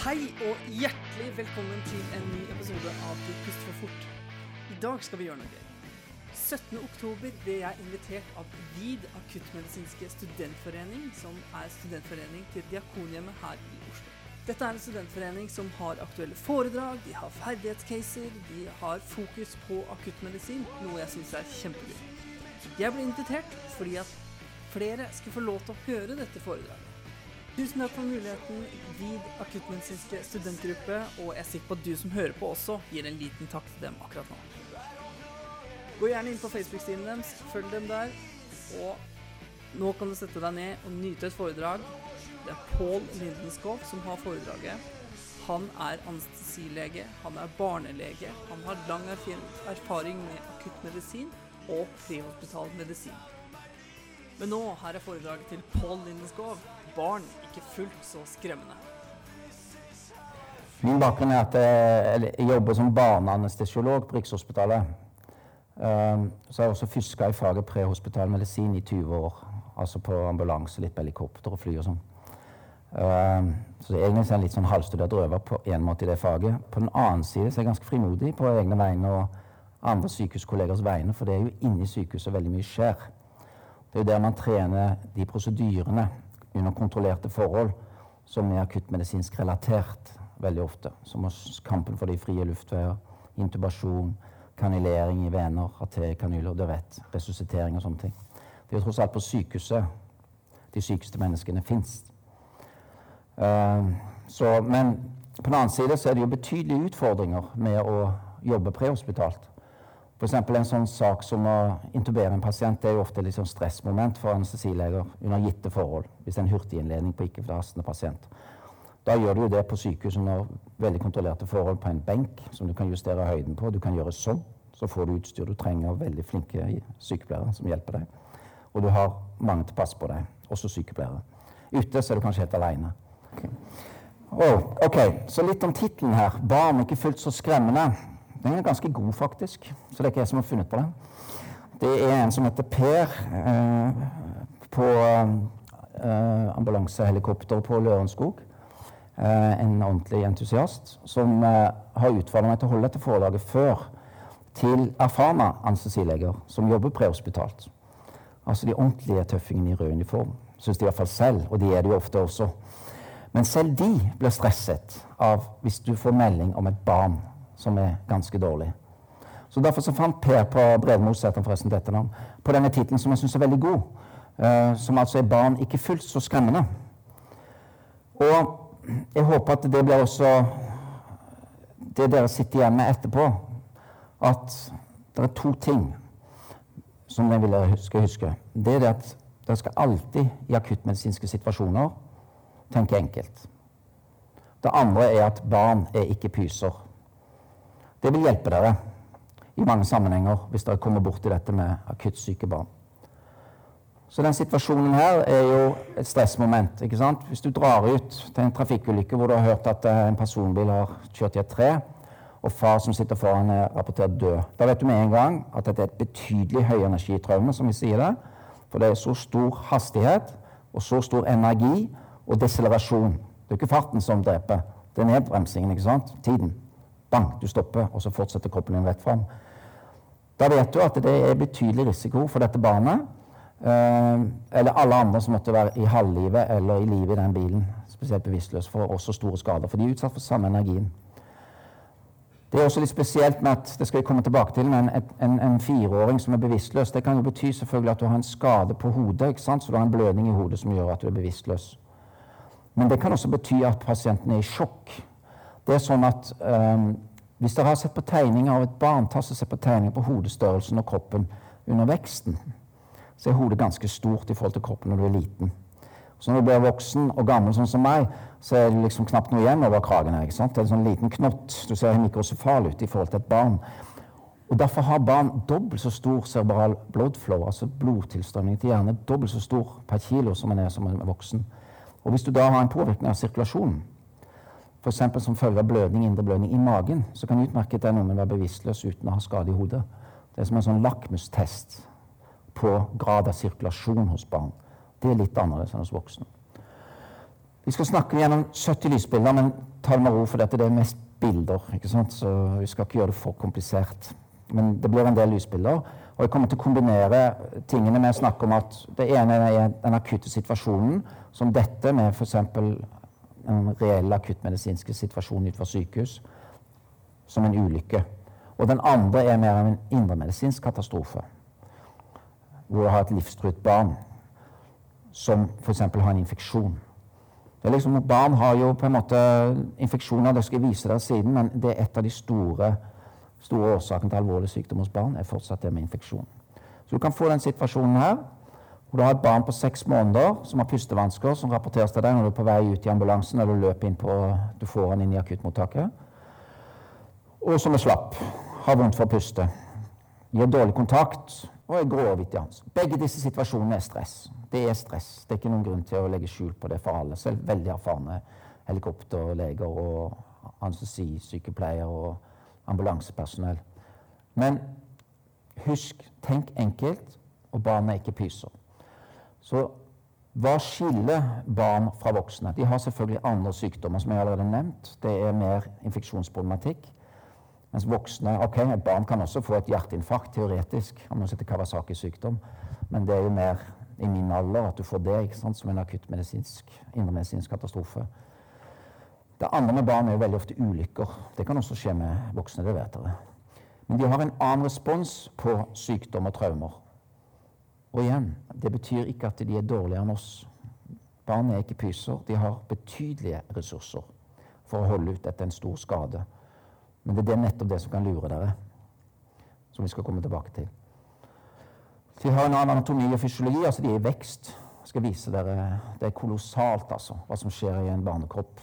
Hei og hjertelig velkommen til en ny episode av Du puster for fort. I dag skal vi gjøre noe gøy. 17. oktober ble jeg invitert av VID akuttmedisinske studentforening, som er studentforening til Diakonhjemmet her i Oslo. Dette er en studentforening som har aktuelle foredrag, de har ferdighetscaser, de har fokus på akuttmedisin, noe jeg syns er kjempegøy. Jeg ble invitert fordi at flere skulle få lov til å høre dette foredraget. Tusen takk for muligheten, VID akuttmedisinske studentgruppe, og jeg er sikker på at du som hører på også gir en liten takk til dem akkurat nå. Gå gjerne inn på Facebook-siden deres, følg dem der, og nå kan du sette deg ned og nyte et foredrag. Det er Pål Lindenskov som har foredraget. Han er anestesilege, han er barnelege, han har lang erfaring med akuttmedisin og prehospital medisin. Men nå her er foredraget til Pål Lindenskov barn ikke fullt så skremmende. Min bakgrunn er at jeg jobber som barneanestesiolog på Rikshospitalet. Ehm, så har jeg også fiska i faget prehospital medisin i 20 år. Altså på ambulanse, litt på helikopter og fly og sånn. Ehm, så egentlig er jeg litt sånn halvstudert røver på en måte i det faget. På den annen side så er jeg ganske frimodig på egne vegne og andre sykehuskollegers vegne, for det er jo inni sykehuset veldig mye skjer. Det er jo der man trener de prosedyrene under kontrollerte forhold som er akuttmedisinsk relatert veldig ofte. Som kampen for de frie luftveier, intubasjon, kanilering i vener, arteriekanyler, du vet, resuscitering og sånne ting. Det er jo tross alt på sykehuset de sykeste menneskene fins. Uh, eh, men på den annen side så er det jo betydelige utfordringer med å jobbe prehospitalt. F.eks. en sånn sak som å intubere en pasient det er jo ofte et sånn stressmoment for anestesileger under gitte forhold. Hvis det er en hurtiginnledning på ikke-belastende pasient. Da gjør du jo det på sykehus under veldig kontrollerte forhold på en benk som du kan justere høyden på. Du kan gjøre sånn. Så får du utstyr du trenger, veldig flinke sykepleiere som hjelper deg. Og du har mange til pass på deg, også sykepleiere. Ute så er du kanskje helt aleine. Okay. Oh, ok, så litt om tittelen her. 'Barn ikke fullt så skremmende'. Den er ganske god, faktisk. Så det er ikke jeg som har funnet på den. Det er en som heter Per eh, på eh, ambulansehelikopter på Lørenskog. Eh, en ordentlig entusiast som eh, har utfordra meg til å holde dette foredraget før til erfarne anestesileger som jobber prehospitalt. Altså de ordentlige tøffingene i rød uniform. Syns de iallfall selv, og de er det jo ofte også. Men selv de blir stresset av hvis du får melding om et barn som er ganske dårlig. Så Derfor så fant Per på Bredmoseter forresten dette navn, på denne tittelen som jeg syns er veldig god. eh, som altså er 'Barn ikke fullt så skremmende'. Og jeg håper at det blir også det dere sitter igjen med etterpå. At det er to ting som dere vil skal huske. Det er det at dere skal alltid i akuttmedisinske situasjoner tenke enkelt. Det andre er at barn er ikke pyser. Det vil hjelpe dere i mange sammenhenger hvis dere kommer borti dette med akutt syke barn. Så den situasjonen her er jo et stressmoment. ikke sant? Hvis du drar ut til en trafikkulykke hvor du har hørt at eh, en personbil har kjørt i et tre, og far som sitter foran er rapportert død, da vet du med en gang at dette er et betydelig høyenergitraume, som vi sier det. For det er så stor hastighet og så stor energi og deselerasjon. Det er ikke farten som dreper, det er nedbremsingen. ikke sant? Tiden. Bang, du stopper, og så fortsetter kroppen din rett fram. Da vet du at det er betydelig risiko for dette barnet, eh, eller alle andre som måtte være i halvlivet eller i live i den bilen, spesielt bevisstløse, for også store skader. For de er utsatt for samme energien. Det er også litt spesielt med at det skal vi komme tilbake til, men en, en fireåring som er bevisstløs, det kan jo bety selvfølgelig at du har en skade på hodet, så du har en blødning i hodet som gjør at du er bevisstløs. Men det kan også bety at pasienten er i sjokk. Det er sånn at um, Hvis dere har sett på tegninger av et barn, ta så se på tegninger på hodestørrelsen og kroppen under veksten, så er hodet ganske stort i forhold til kroppen når du er liten. Så når du blir voksen og gammel sånn som meg, så er det liksom knapt noe igjen over kragen. her, ikke sant? Det er en sånn liten knott. Du ser mikrosefal ut i forhold til et barn. Og Derfor har barn dobbelt så stor cerebral bloodflow, altså blodtilstrømning til hjernen, dobbelt så stor per kilo som man er som en voksen. Og Hvis du da har en påvirkning av sirkulasjonen, f.eks. som følge av blødning, indre blødning i magen, så kan utmerket den ungen være bevisstløs uten å ha skade i hodet. Det er som en sånn lakmustest på grad av sirkulasjon hos barn. Det er litt annerledes enn hos voksne. Vi skal snakke gjennom 70 lysbilder, men ta det med ro, for dette det er mest bilder. ikke sant? Så vi skal ikke gjøre det for komplisert. Men det blir en del lysbilder. Og jeg kommer til å kombinere tingene med å snakke om at det ene er den akutte situasjonen, som dette med f.eks. en reell akuttmedisinske situasjon utenfor sykehus, som en ulykke. Og den andre er mer en indremedisinsk katastrofe, hvor du har et livstruet barn som f.eks. har en infeksjon. Det er liksom, Barn har jo på en måte infeksjoner, det skal jeg vise dere siden, men det er et av de store, store årsakene til alvorlig sykdom hos barn er fortsatt det med infeksjon. Så du kan få den situasjonen her, hvor du har et barn på seks måneder som har pustevansker, som rapporteres til deg når du er på vei ut i ambulansen eller løper inn på, du får han inn i akuttmottaket, og som er slapp, har vondt for å puste, gir dårlig kontakt og er gråhvit Begge disse situasjonene er stress. Det er stress. Det er ikke noen grunn til å legge skjul på det for alle. Selv veldig erfarne helikopterleger og anestesisykepleiere og ambulansepersonell. Men husk, tenk enkelt, og barnet er ikke pyser. Så hva skiller barn fra voksne? De har selvfølgelig andre sykdommer, som jeg allerede har nevnt. Det er mer infeksjonsproblematikk. Mens voksne ok, barn kan også få et hjerteinfarkt, teoretisk, om som heter Kawasaki-sykdom. Men det er jo mer i min alder at du får det ikke sant, som en akuttmedisinsk, indremedisinsk katastrofe. Det andre med barn er jo veldig ofte ulykker. Det kan også skje med voksne. det vet dere. Men de har en annen respons på sykdom og traumer. Og igjen, det betyr ikke at de er dårligere enn oss. Barn er ikke pyser. De har betydelige ressurser for å holde ut etter en stor skade. Men det er nettopp det som kan lure dere, som vi skal komme tilbake til. De har en annen anatomi og fysiologi. altså De er i vekst. Jeg skal vise dere, Det er kolossalt altså, hva som skjer i en barnekropp.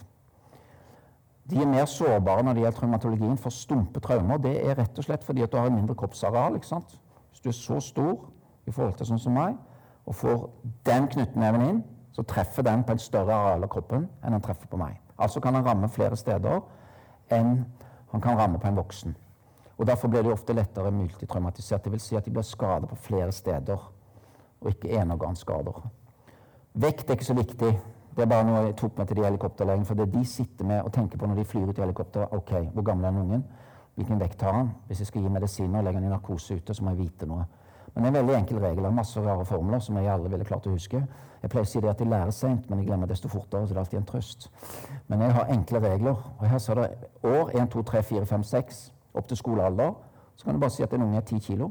De er mer sårbare når det gjelder traumatologien for stumpe traumer. Det er rett og slett fordi at du har en mindre kroppsareal. ikke sant? Hvis du er så stor i forhold til sånn som meg, og får den knyttneven inn, så treffer den på en større areal av kroppen enn den treffer på meg. Altså kan han ramme flere steder enn han kan ramme på en voksen. Og Derfor blir de ofte lettere multitraumatisert. Det vil si at de blir skadet på flere steder, og ikke enorganskader. Vekt er ikke så viktig. Det er bare noe jeg tok med til de helikopterlegene. For det de sitter med og tenker på når de flyr ut i helikopter Ok, hvor gammel er den ungen? Hvilken vekt har han? Hvis jeg skal gi medisiner og legge han i narkose ute, så må jeg vite noe. Men det er en veldig enkel regel. Det er masse rare formler som jeg aldri ville klart å huske. Jeg pleier å si det at jeg lærer seint, men jeg glemmer desto fortere. så det er alltid en trøst. Men jeg har enkle regler. Og her ser det år 1, 2, 3, 4, 5, 6 opp til skolealder. Så kan du bare si at en unge er 10 kilo,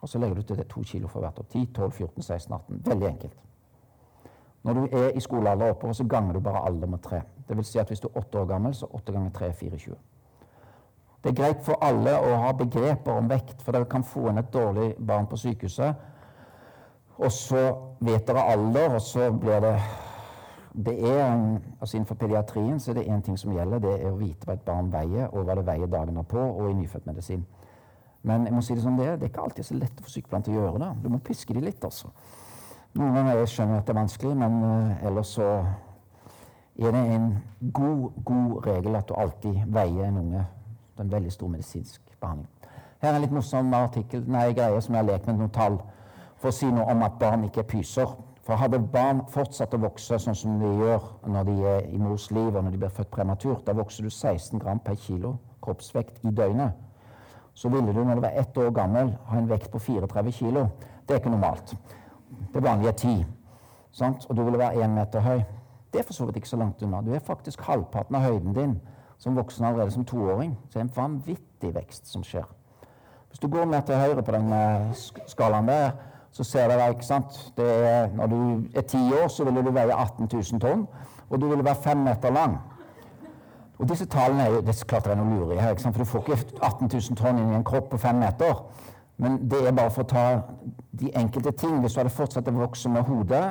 og så legger du til det 2 kilo for hvert år. 10, 12, 14, 16, 18. Veldig enkelt. Når du er i skolealder oppover, så ganger du bare alder med 3. Det vil si at hvis du er 8 år gammel, så 8 ganger 3 er 24. Det er greit for alle å ha begreper om vekt, for dere kan få inn et dårlig barn på sykehuset. Og så vet dere alder, og så blir det det er, altså Innenfor pediatrien så er det én ting som gjelder. Det er å vite hva et barn veier, og hva det veier dagen derpå, og i nyfødtmedisin. Men jeg må si det som det er, det er ikke alltid så lett få sykepleieren til å gjøre det. Du må piske dem litt, altså. Noen ganger jeg skjønner at det er vanskelig, men uh, ellers så er det en god, god regel at du alltid veier en unge det er en veldig stor medisinsk behandling. Her er en litt morsom artikkel, nei, greie som jeg har lekt med noen tall for å si noe om at barn ikke er pyser. For hadde barn fortsatt å vokse sånn som de gjør når de er i mors liv og når de blir født prematurt, da vokser du 16 gram per kilo kroppsvekt i døgnet. Så ville du når du var ett år gammel, ha en vekt på 34 kilo. Det er ikke normalt. Det vanlige er 10. Sant? Og du ville være én meter høy. Det er for så vidt ikke så langt unna. Du er faktisk halvparten av høyden din som voksen allerede som toåring. Så det er en vanvittig vekst som skjer. Hvis du går mer til høyre på den skalaen der, så ser dere ikke sant? Er, når du er ti år, så vil du veie 18 000 tonn, og du vil være fem meter lang. Og disse tallene er jo det er klart det er noe lureri her, for du får ikke 18 000 tonn inn i en kropp på fem meter. Men det er bare for å ta de enkelte ting. Hvis du hadde fortsatt å vokse med hodet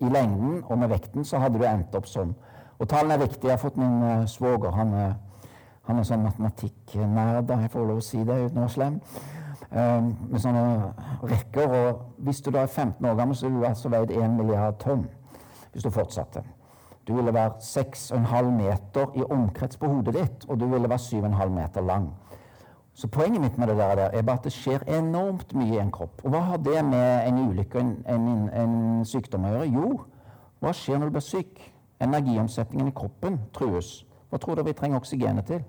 i lengden og med vekten, så hadde du endt opp sånn. Og tallene er viktige. Jeg har fått min uh, svoger. Han, han, er sånn matematikknerd, jeg får lov å si det uten å være slem. Um, med sånne rekker. Og hvis du da er 15 år gammel, så ville du altså veid 1 milliard tonn hvis du fortsatte. Du ville være 6,5 meter i omkrets på hodet ditt, og du ville være 7,5 meter lang. Så poenget mitt med det der er bare at det skjer enormt mye i en kropp. Og hva har det med en ulykke og en, en, en, sykdom å gjøre? Jo, hva skjer når du blir syk? Energiomsetningen i kroppen trues, hva tror dere vi trenger oksygenet til?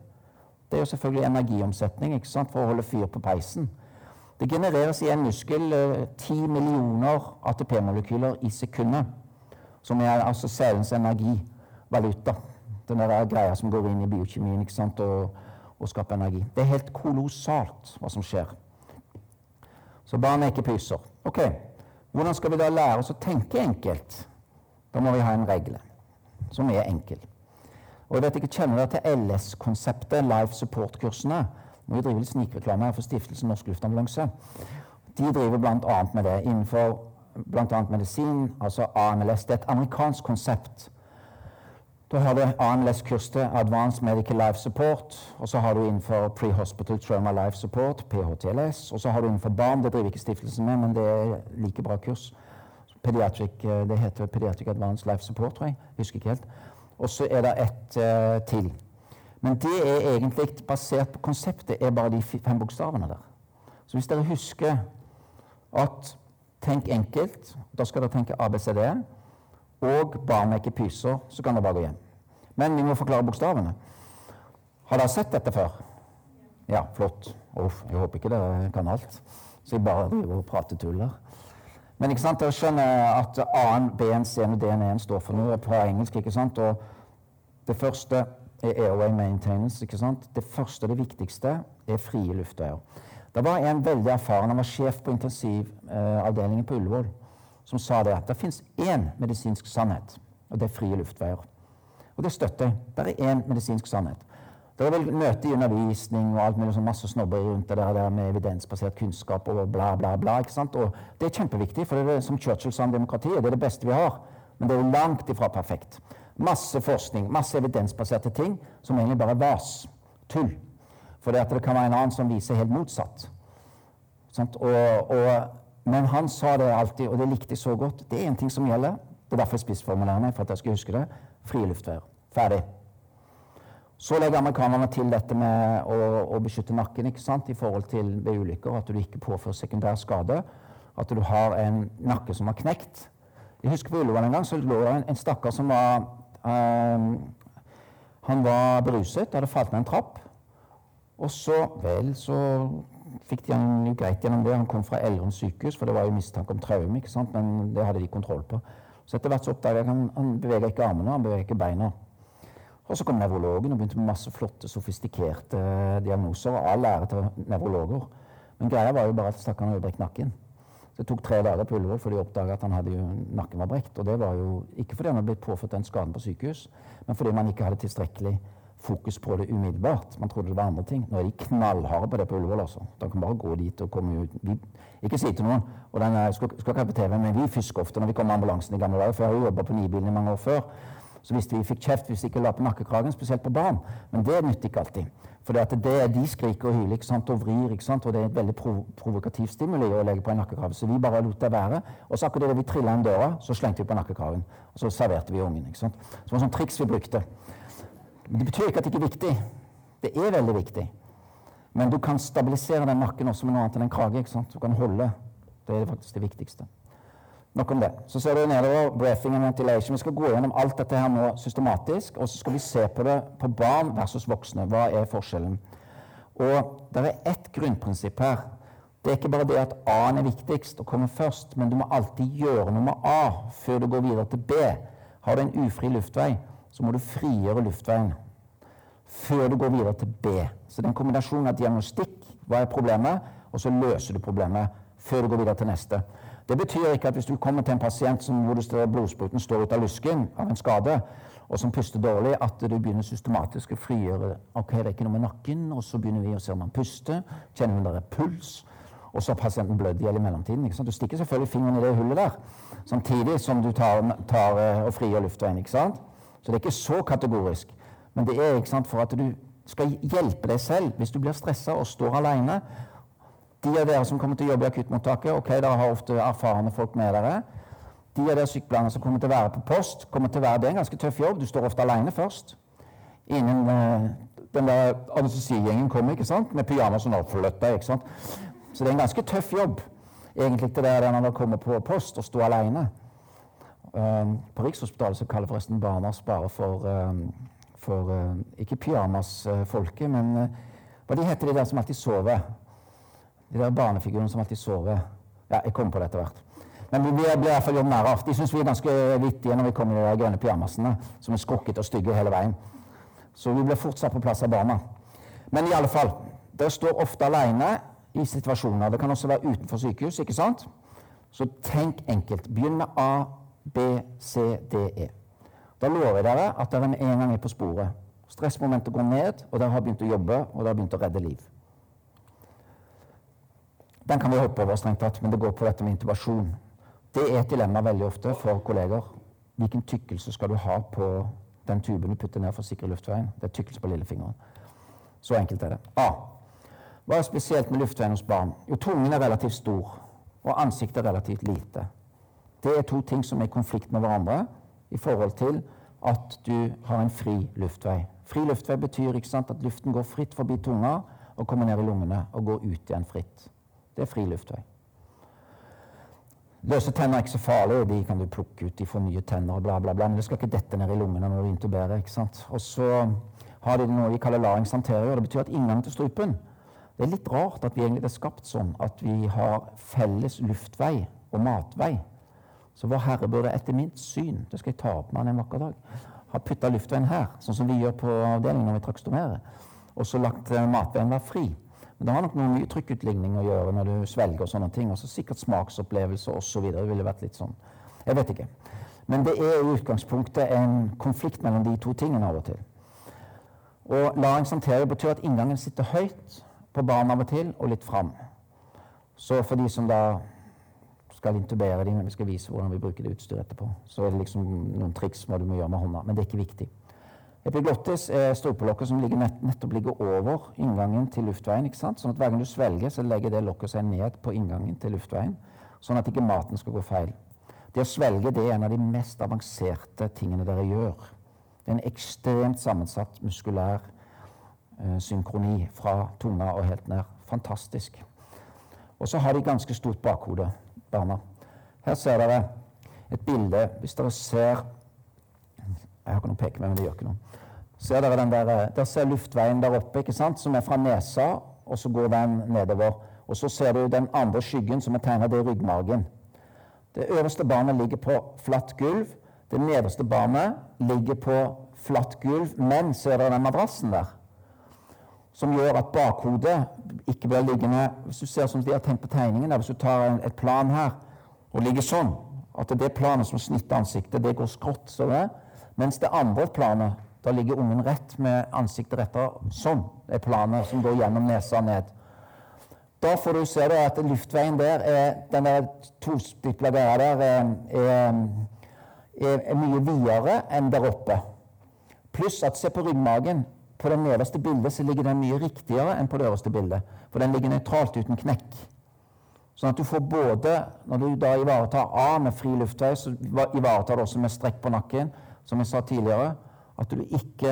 Det er jo selvfølgelig energiomsetning ikke sant, for å holde fyr på peisen. Det genereres i en muskel ti eh, millioner ATP-molekyler i sekundet, som er altså cellens energivaluta. Den der greia som går inn i biokjemien ikke sant, og, og skaper energi. Det er helt kolossalt hva som skjer. Så barn er ikke pyser. Ok, Hvordan skal vi da lære oss å tenke enkelt? Da må vi ha en regle som er enkel. Og vet ikke, Kjenner dere til LS-konseptet, Life Support-kursene? Vi driver litt snikreklame her for Stiftelsen Norsk Luftambulanse. De driver bl.a. med det innenfor bl.a. medisin, altså AMLS. Det er et amerikansk konsept da har du AMLS-kurs til Advanced Medical Life Support. Og så har du innenfor Pre-Hospital Trauma Life Support, PHTLS. Og så har du innenfor barn, det driver ikke stiftelsen med, men det er like bra kurs. Pediatric, eh, det heter Pediatric Advanced Life Support, tror jeg. Husker ikke helt. Og så er det ett uh, til. Men det er egentlig basert på konseptet er bare de fem bokstavene der. Så hvis dere husker at tenk enkelt, da skal dere tenke ABCD, og barn ikke pyser, så kan dere bare gå hjem. Men vi må forklare bokstavene. Har dere sett dette før? Ja, flott. Uff, jeg håper ikke dere kan alt. Så jeg bare driver og prater tuller. Men ikke sant, dere skjønner at A-en, B-en, C-en og D-en står for noe på engelsk. ikke sant? Og det første er airway maintenance. ikke sant? Det første og det viktigste er frie luftveier. Det var en veldig erfaren, han var sjef på intensivavdelingen på Ullevål, som sa det at det fins én medisinsk sannhet, og det er frie luftveier. Og det støtter jeg. Det er én medisinsk sannhet. Det er vel møte i undervisning og alt mulig sånn masse snobberi rundt det der med evidensbasert kunnskap og bla, bla, bla. ikke sant? Og det er kjempeviktig, for det er som Churchill sa om demokratiet, det er det beste vi har. Men det er langt ifra perfekt. Masse forskning, masse evidensbaserte ting som egentlig bare er vas. Tull. For det, det kan være en annen som viser helt motsatt. Og, og, men han sa det alltid, og det likte jeg så godt. Det er én ting som gjelder. Det er derfor jeg spissformulerer meg, for at jeg skal huske det. Frie. Ferdig. Så legger amerikanerne til dette med å, å, beskytte nakken ikke sant? i forhold til ved ulykker. At du ikke påfører sekundær skade. At du har en nakke som har knekt. Jeg husker På Ullevål en gang så lå det en, en stakkar som var um, Han var beruset, hadde falt ned en trapp. Og så Vel, så fikk de han greit gjennom det. Han kom fra Elverum sykehus, for det var jo mistanke om traume. ikke sant? Men det hadde de kontroll på. Så etter hvert så oppdaga jeg at han, han beveger ikke armene, han beveger ikke beina. Og så kom nevrologen og begynte med masse flotte, sofistikerte diagnoser. Og all ære til nevrologer. Men greia var jo bare at stakkaren hadde brekt nakken. Så det tok tre dager på Ullevål før de oppdaga at han hadde jo, nakken var brekt. Og det var jo ikke fordi han hadde blitt påført den skaden på sykehus, men fordi man ikke hadde tilstrekkelig fokus på det umiddelbart. Man trodde det var andre ting. Nå er de knallharde på det på Ullevål. altså. De kan bare gå dit og komme ut. Vi, ikke si til noen og den er, skal, skal ikke på TV, men Vi fisker ofte når vi kommer med ambulansen i gamle dager. For jeg har jo jobba på Nibilen i mange år før så visste vi fikk kjeft hvis vi ikke la på nakkekragen, spesielt på barn. Men det nytter ikke alltid. For det, er de skriker og hyler ikke sant, og vrir, ikke sant, og det er et veldig prov provokativt stimuli å legge på en nakkekrave. Så vi bare lot det være. Og så akkurat da vi trilla inn døra, så slengte vi på nakkekragen. Og så serverte vi ungen. ikke sant. Så det var sånn triks vi brukte. Det betyr ikke at det ikke er viktig. Det er veldig viktig. Men du kan stabilisere den nakken også med noe annet enn en krage. ikke sant? Du kan holde. Det er faktisk det viktigste. Nok om det. Så ser du nedover breathing and ventilation. Vi skal gå gjennom alt dette her nå systematisk, og så skal vi se på det på barn versus voksne. Hva er forskjellen? Og det er ett grunnprinsipp her. Det er ikke bare det at A-en er viktigst og kommer først, men du må alltid gjøre noe med A før du går videre til B. Har du en ufri luftvei, så må du frigjøre luftveien før du går videre til B. Så det er en kombinasjon av diagnostikk, hva er problemet, og så løser du problemet før du går videre til neste. Det betyr ikke at hvis du kommer til en pasient som, hvor blodspruten står ut av lysken av en skade, og som puster dårlig, at du begynner systematisk å frigjøre Ok, det er ikke noe med nakken, og så begynner vi å se om han puster. Kjenner om det er puls. Og så har pasienten blødd i hjel i mellomtiden. Du stikker selvfølgelig fingeren i det hullet der, samtidig som du tar, tar eh, og frigjør luftveien. ikke sant? Så det er ikke så kategorisk. Men det er sant, for at du skal hjelpe deg selv hvis du blir stressa og står aleine de av dere som kommer til å jobbe i akuttmottaket, ok, dere har ofte erfarne folk med dere. De av dere sykepleierne som kommer til å være på post, kommer til å være, det er en ganske tøff jobb. Du står ofte alene først. Innen eh, den der anestesigjengen kommer, ikke sant? med pyjamas og sant? Så det er en ganske tøff jobb egentlig til dere når dere kommer på post og står alene. Um, på Rikshospitalet så kaller forresten barna bare for, um, for um, Ikke pyjamasfolket, men uh, hva de heter de der som alltid sover? De der barnefigurene som alltid sover. Ja, jeg kommer på det etter hvert. Men vi blir, blir fall gjort narr av. De syns vi er ganske vittige når vi kommer i de grønne pyjamasene som er skrukkete og stygge hele veien. Så vi blir fortsatt på plass av barna. Men i alle fall, dere står ofte alene i situasjoner. Det kan også være utenfor sykehus. ikke sant? Så tenk enkelt. Begynn med A, B, C, D, E. Da lover jeg dere at dere en gang er på sporet. Stressmomentet går ned, og dere har begynt å jobbe, og dere har begynt å redde liv. Den kan vi hoppe over, strengt tatt, men det går på dette med intubasjon. Det er et dilemma veldig ofte for kolleger. Hvilken tykkelse skal du ha på den tuben du putter ned for å sikre luftveien? Det er tykkelse på lillefingeren. Så enkelt er det. A. Hva er spesielt med luftveien hos barn? Jo, tungen er relativt stor, og ansiktet er relativt lite. Det er to ting som er i konflikt med hverandre i forhold til at du har en fri luftvei. Fri luftvei betyr sant, at luften går fritt forbi tunga og kommer ned i lungene og går ut igjen fritt. Det er fri luftvei. Løse tenner er ikke så farlig, de kan du plukke ut, de får nye tenner og bla, bla, bla. Men det skal ikke dette ned i lungene når du intuberer. ikke sant? Og så har de noe vi kaller larynxanterior. Det betyr at inngangen til strupen Det er litt rart at vi egentlig er skapt sånn at vi har felles luftvei og matvei. Så Vår Herre burde etter mitt syn det skal jeg ta opp med han en vakker dag, ha putta luftveien her, sånn som vi gjør på avdelingen når vi trakstomerer, og så lagt matveien være fri. Men det har nok noe mye trykkutligning å gjøre når du svelger og sånne ting. Også sikkert smaksopplevelse osv. Det ville vært litt sånn Jeg vet ikke. Men det er i utgangspunktet en konflikt mellom de to tingene av og til. Og larynxanterior betyr at inngangen sitter høyt på barn av og til, og litt fram. Så for de som da skal intubere dem, vi skal vise hvordan vi bruker det utstyret etterpå, så er det liksom noen triks hva du må gjøre med hånda. Men det er ikke viktig. Epiglottis er strupelokket som ligger nett, nettopp ligger over inngangen til luftveien. ikke sant? Sånn at Hver gang du svelger, så legger det lokket seg ned på inngangen til luftveien. Sånn at ikke maten skal gå feil. Det å svelge det er en av de mest avanserte tingene dere gjør. Det er en ekstremt sammensatt muskulær eh, synkroni fra tunga og helt ned. Fantastisk. Og så har de ganske stort bakhode, barna. Her ser dere et bilde. Hvis dere ser Jeg har ikke noe peke med, men det gjør ikke noe. Ser dere den der, der ser luftveien der oppe, ikke sant, som er fra nesa, og så går den nedover. Og så ser du den andre skyggen som er tegna, det er ryggmargen. Det øverste barnet ligger på flatt gulv. Det nederste barnet ligger på flatt gulv, men ser dere den madrassen der? Som gjør at bakhodet ikke blir liggende Hvis du ser som de har tenkt på tegningen der, hvis du tar et plan her og ligger sånn, at det planet som snitter ansiktet, det går skrått, så det, mens det andre planet, da ligger ungen rett med ansiktet retta sånn, er planet som går gjennom nesa ned. Da får du se at luftveien der, er, den der tospipla greia der, er, er, er mye videre enn der oppe. Pluss at se på ryggmagen. På det nederste bildet så ligger den mye riktigere enn på det øverste bildet. For den ligger nøytralt uten knekk. Sånn at du får både Når du da ivaretar A med fri luftvei, så ivaretar du også med strekk på nakken, som jeg sa tidligere, at du ikke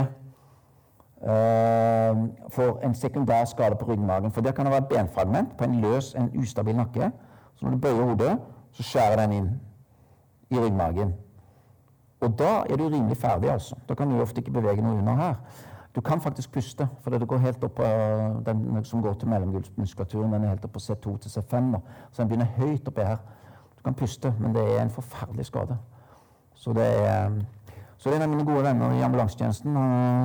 eh, får en sekundær skade på ryggmargen. For det kan det være benfragment på en løs, en ustabil nakke. Så når du bøyer hodet, så skjærer den inn i ryggmargen. Og da er du rimelig ferdig, altså. Da kan du ofte ikke bevege noe under her. Du kan faktisk puste, for det går helt opp på den som går til mellomgulvsmuskulaturen. Den er helt opp på C2 til C5 nå. Så den begynner høyt oppi her. Du kan puste, men det er en forferdelig skade. Så det er, så det er en av mine gode venner i ambulansetjenesten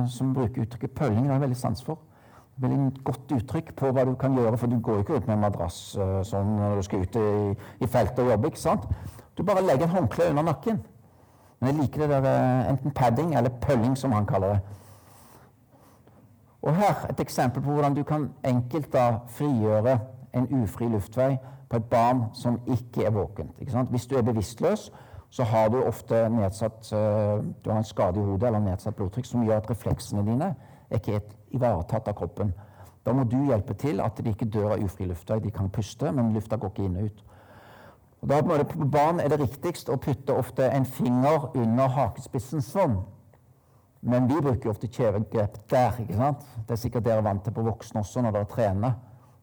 som bruker uttrykket 'pølling'. Det har jeg veldig sans for. Veldig godt uttrykk på hva du kan gjøre, for du går ikke ut med en madrass sånn når du skal ut i, i feltet og jobbe. ikke sant? Du bare legger en håndkle under nakken. Men jeg liker det der enten padding eller pølling, som han kaller det. Og her et eksempel på hvordan du kan enkelt da frigjøre en ufri luftvei på et barn som ikke er våkent. Ikke Hvis du er bevisstløs, så har du ofte nedsatt du har en skade i hodet eller nedsatt blodtrykk som gjør at refleksene dine er ikke er ivaretatt av kroppen. Da må du hjelpe til at de ikke dør av ufri luft. De kan puste, men lufta går ikke inn og ut. Og da På barn er det riktigst å putte ofte en finger under hakespissen sånn. Men vi bruker ofte kjevegrep der. ikke sant? Det er sikkert dere vant til på voksne også når dere trener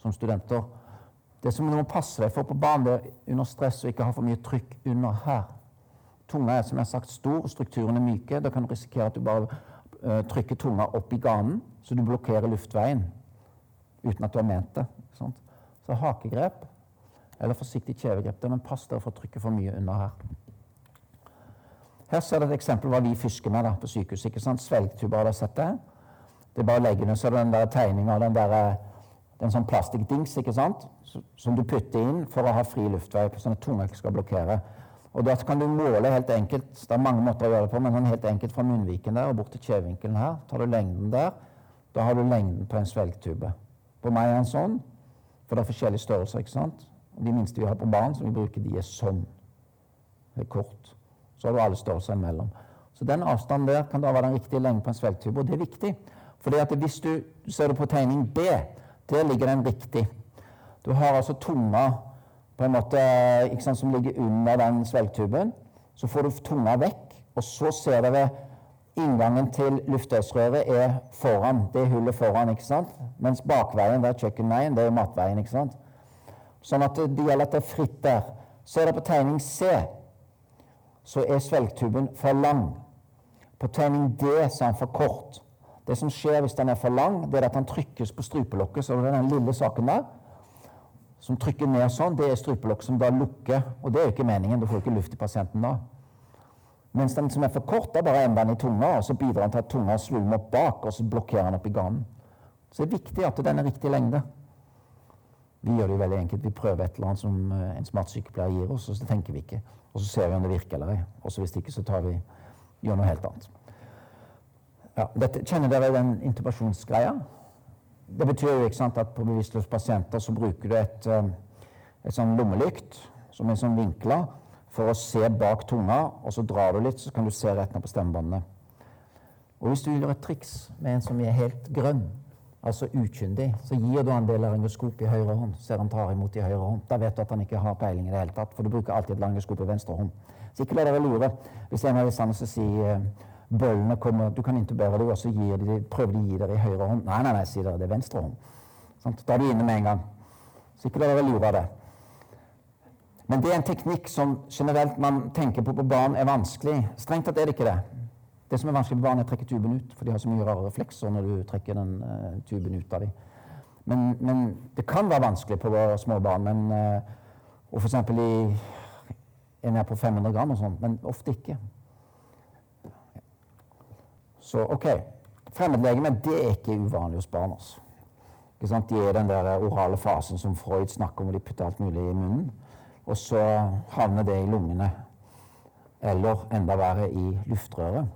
som studenter. Det som du må passe deg for på barn, det er under stress å ikke ha for mye trykk under her. Tunga er som jeg har sagt stor, strukturene er myke. Da kan du risikere at du bare uh, trykker tunga opp i ganen, så du blokkerer luftveien uten at du har ment det. Sant? Så hakegrep eller forsiktig kjevegrep. Men pass dere for å trykke for mye under her. Her ser dere et eksempel hva vi fisker med da, på sykehuset. ikke? Svelgtuber, har dere sett det? Det er bare å legge ned, så er den der tegninga av den der, den sånn plastikkdings ikke sant? som du putter inn for å ha fri luftvei, sånn at tunga ikke skal blokkere. Og Da kan du måle helt enkelt det er mange måter å gjøre det på, men sånn helt enkelt fra munnviken der og bort til kjevevinkelen her. Tar du lengden der, da har du lengden på en svelgtube. På meg er den sånn, for det er forskjellige størrelser. ikke sant? De minste vi har på barn, som vi bruker, de er sånn. Det er kort. Så har du alle størrelser imellom. Så den avstanden der kan da være den riktige lengden på en svelgtube, og det er viktig. For hvis du ser det på tegning B, der ligger den riktig. Du har altså tunga på en måte, sant, som ligger under den svelgtuben. Så får du tunga vekk, og så ser dere inngangen til luftveisrøret er foran. Det er hullet foran, ikke sant? Mens bakveien, der kjøkkenveien, det er matveien. ikke sant? Sånn at det gjelder at det er fritt der. Ser dere på tegning C, så er svelgtuben for lang. På tegning D så er den for kort. Det som skjer hvis den er for lang, det er at den trykkes på strupelokket. Så det er den lille saken der som trykker ned sånn, det er strupelokk som da lukker. Og det er jo ikke meningen. Du får ikke luft i pasienten da. Mens den som er for kort, er bare enden i tunga, og så bidrar den til at tunga svulmer opp bak, og så blokkerer den opp i ganen. Så det er viktig at den er riktig lengde. Vi gjør det jo veldig enkelt. Vi prøver et eller annet som eh, en smart sykepleier gir oss, og så tenker vi ikke. Og så ser vi om det virker eller ei. Og hvis ikke, så tar vi, gjør noe helt annet. Ja, dette, kjenner dere den intubasjonsgreia? Det betyr jo ikke sant, at på bevisstløse pasienter så bruker du et, eh, et sånn lommelykt som er sånn vinkla for å se bak tunga, og så drar du litt, så kan du se rett ned på stemmebåndene. Og hvis du gjør et triks med en som er helt grønn, altså ukyndig, så gir du en del laryngoskop i høyre hånd, ser han tar imot i høyre hånd. Da vet du at han ikke har peiling i det hele tatt, for du bruker alltid et laryngoskop i venstre hånd. Så ikke la dere lure. Hvis en av disse sier bøllene kommer, du kan intubere dem, og så de, prøver de å gi dere i høyre hånd. Nei, nei, nei, sier dere, det er venstre hånd. Sånn, da er de inne med en gang. Så ikke la dere lure av det. Men det er en teknikk som generelt man tenker på på barn er vanskelig. Strengt tatt er det ikke det. Det som er vanskelig på barn, er å trekke tuben ut, for de har så mye rare reflekser når du trekker den uh, tuben ut av dem. Men, men, det kan være vanskelig på små barn. Men, uh, og f.eks. i en er på 500 gram og sånn, men ofte ikke. Så OK. Fremmedlegeme det er ikke uvanlig hos barn. altså. De er i den der orale fasen som Freud snakker om, hvor de putter alt mulig i munnen. Og så havner det i lungene. Eller enda verre i luftrøret.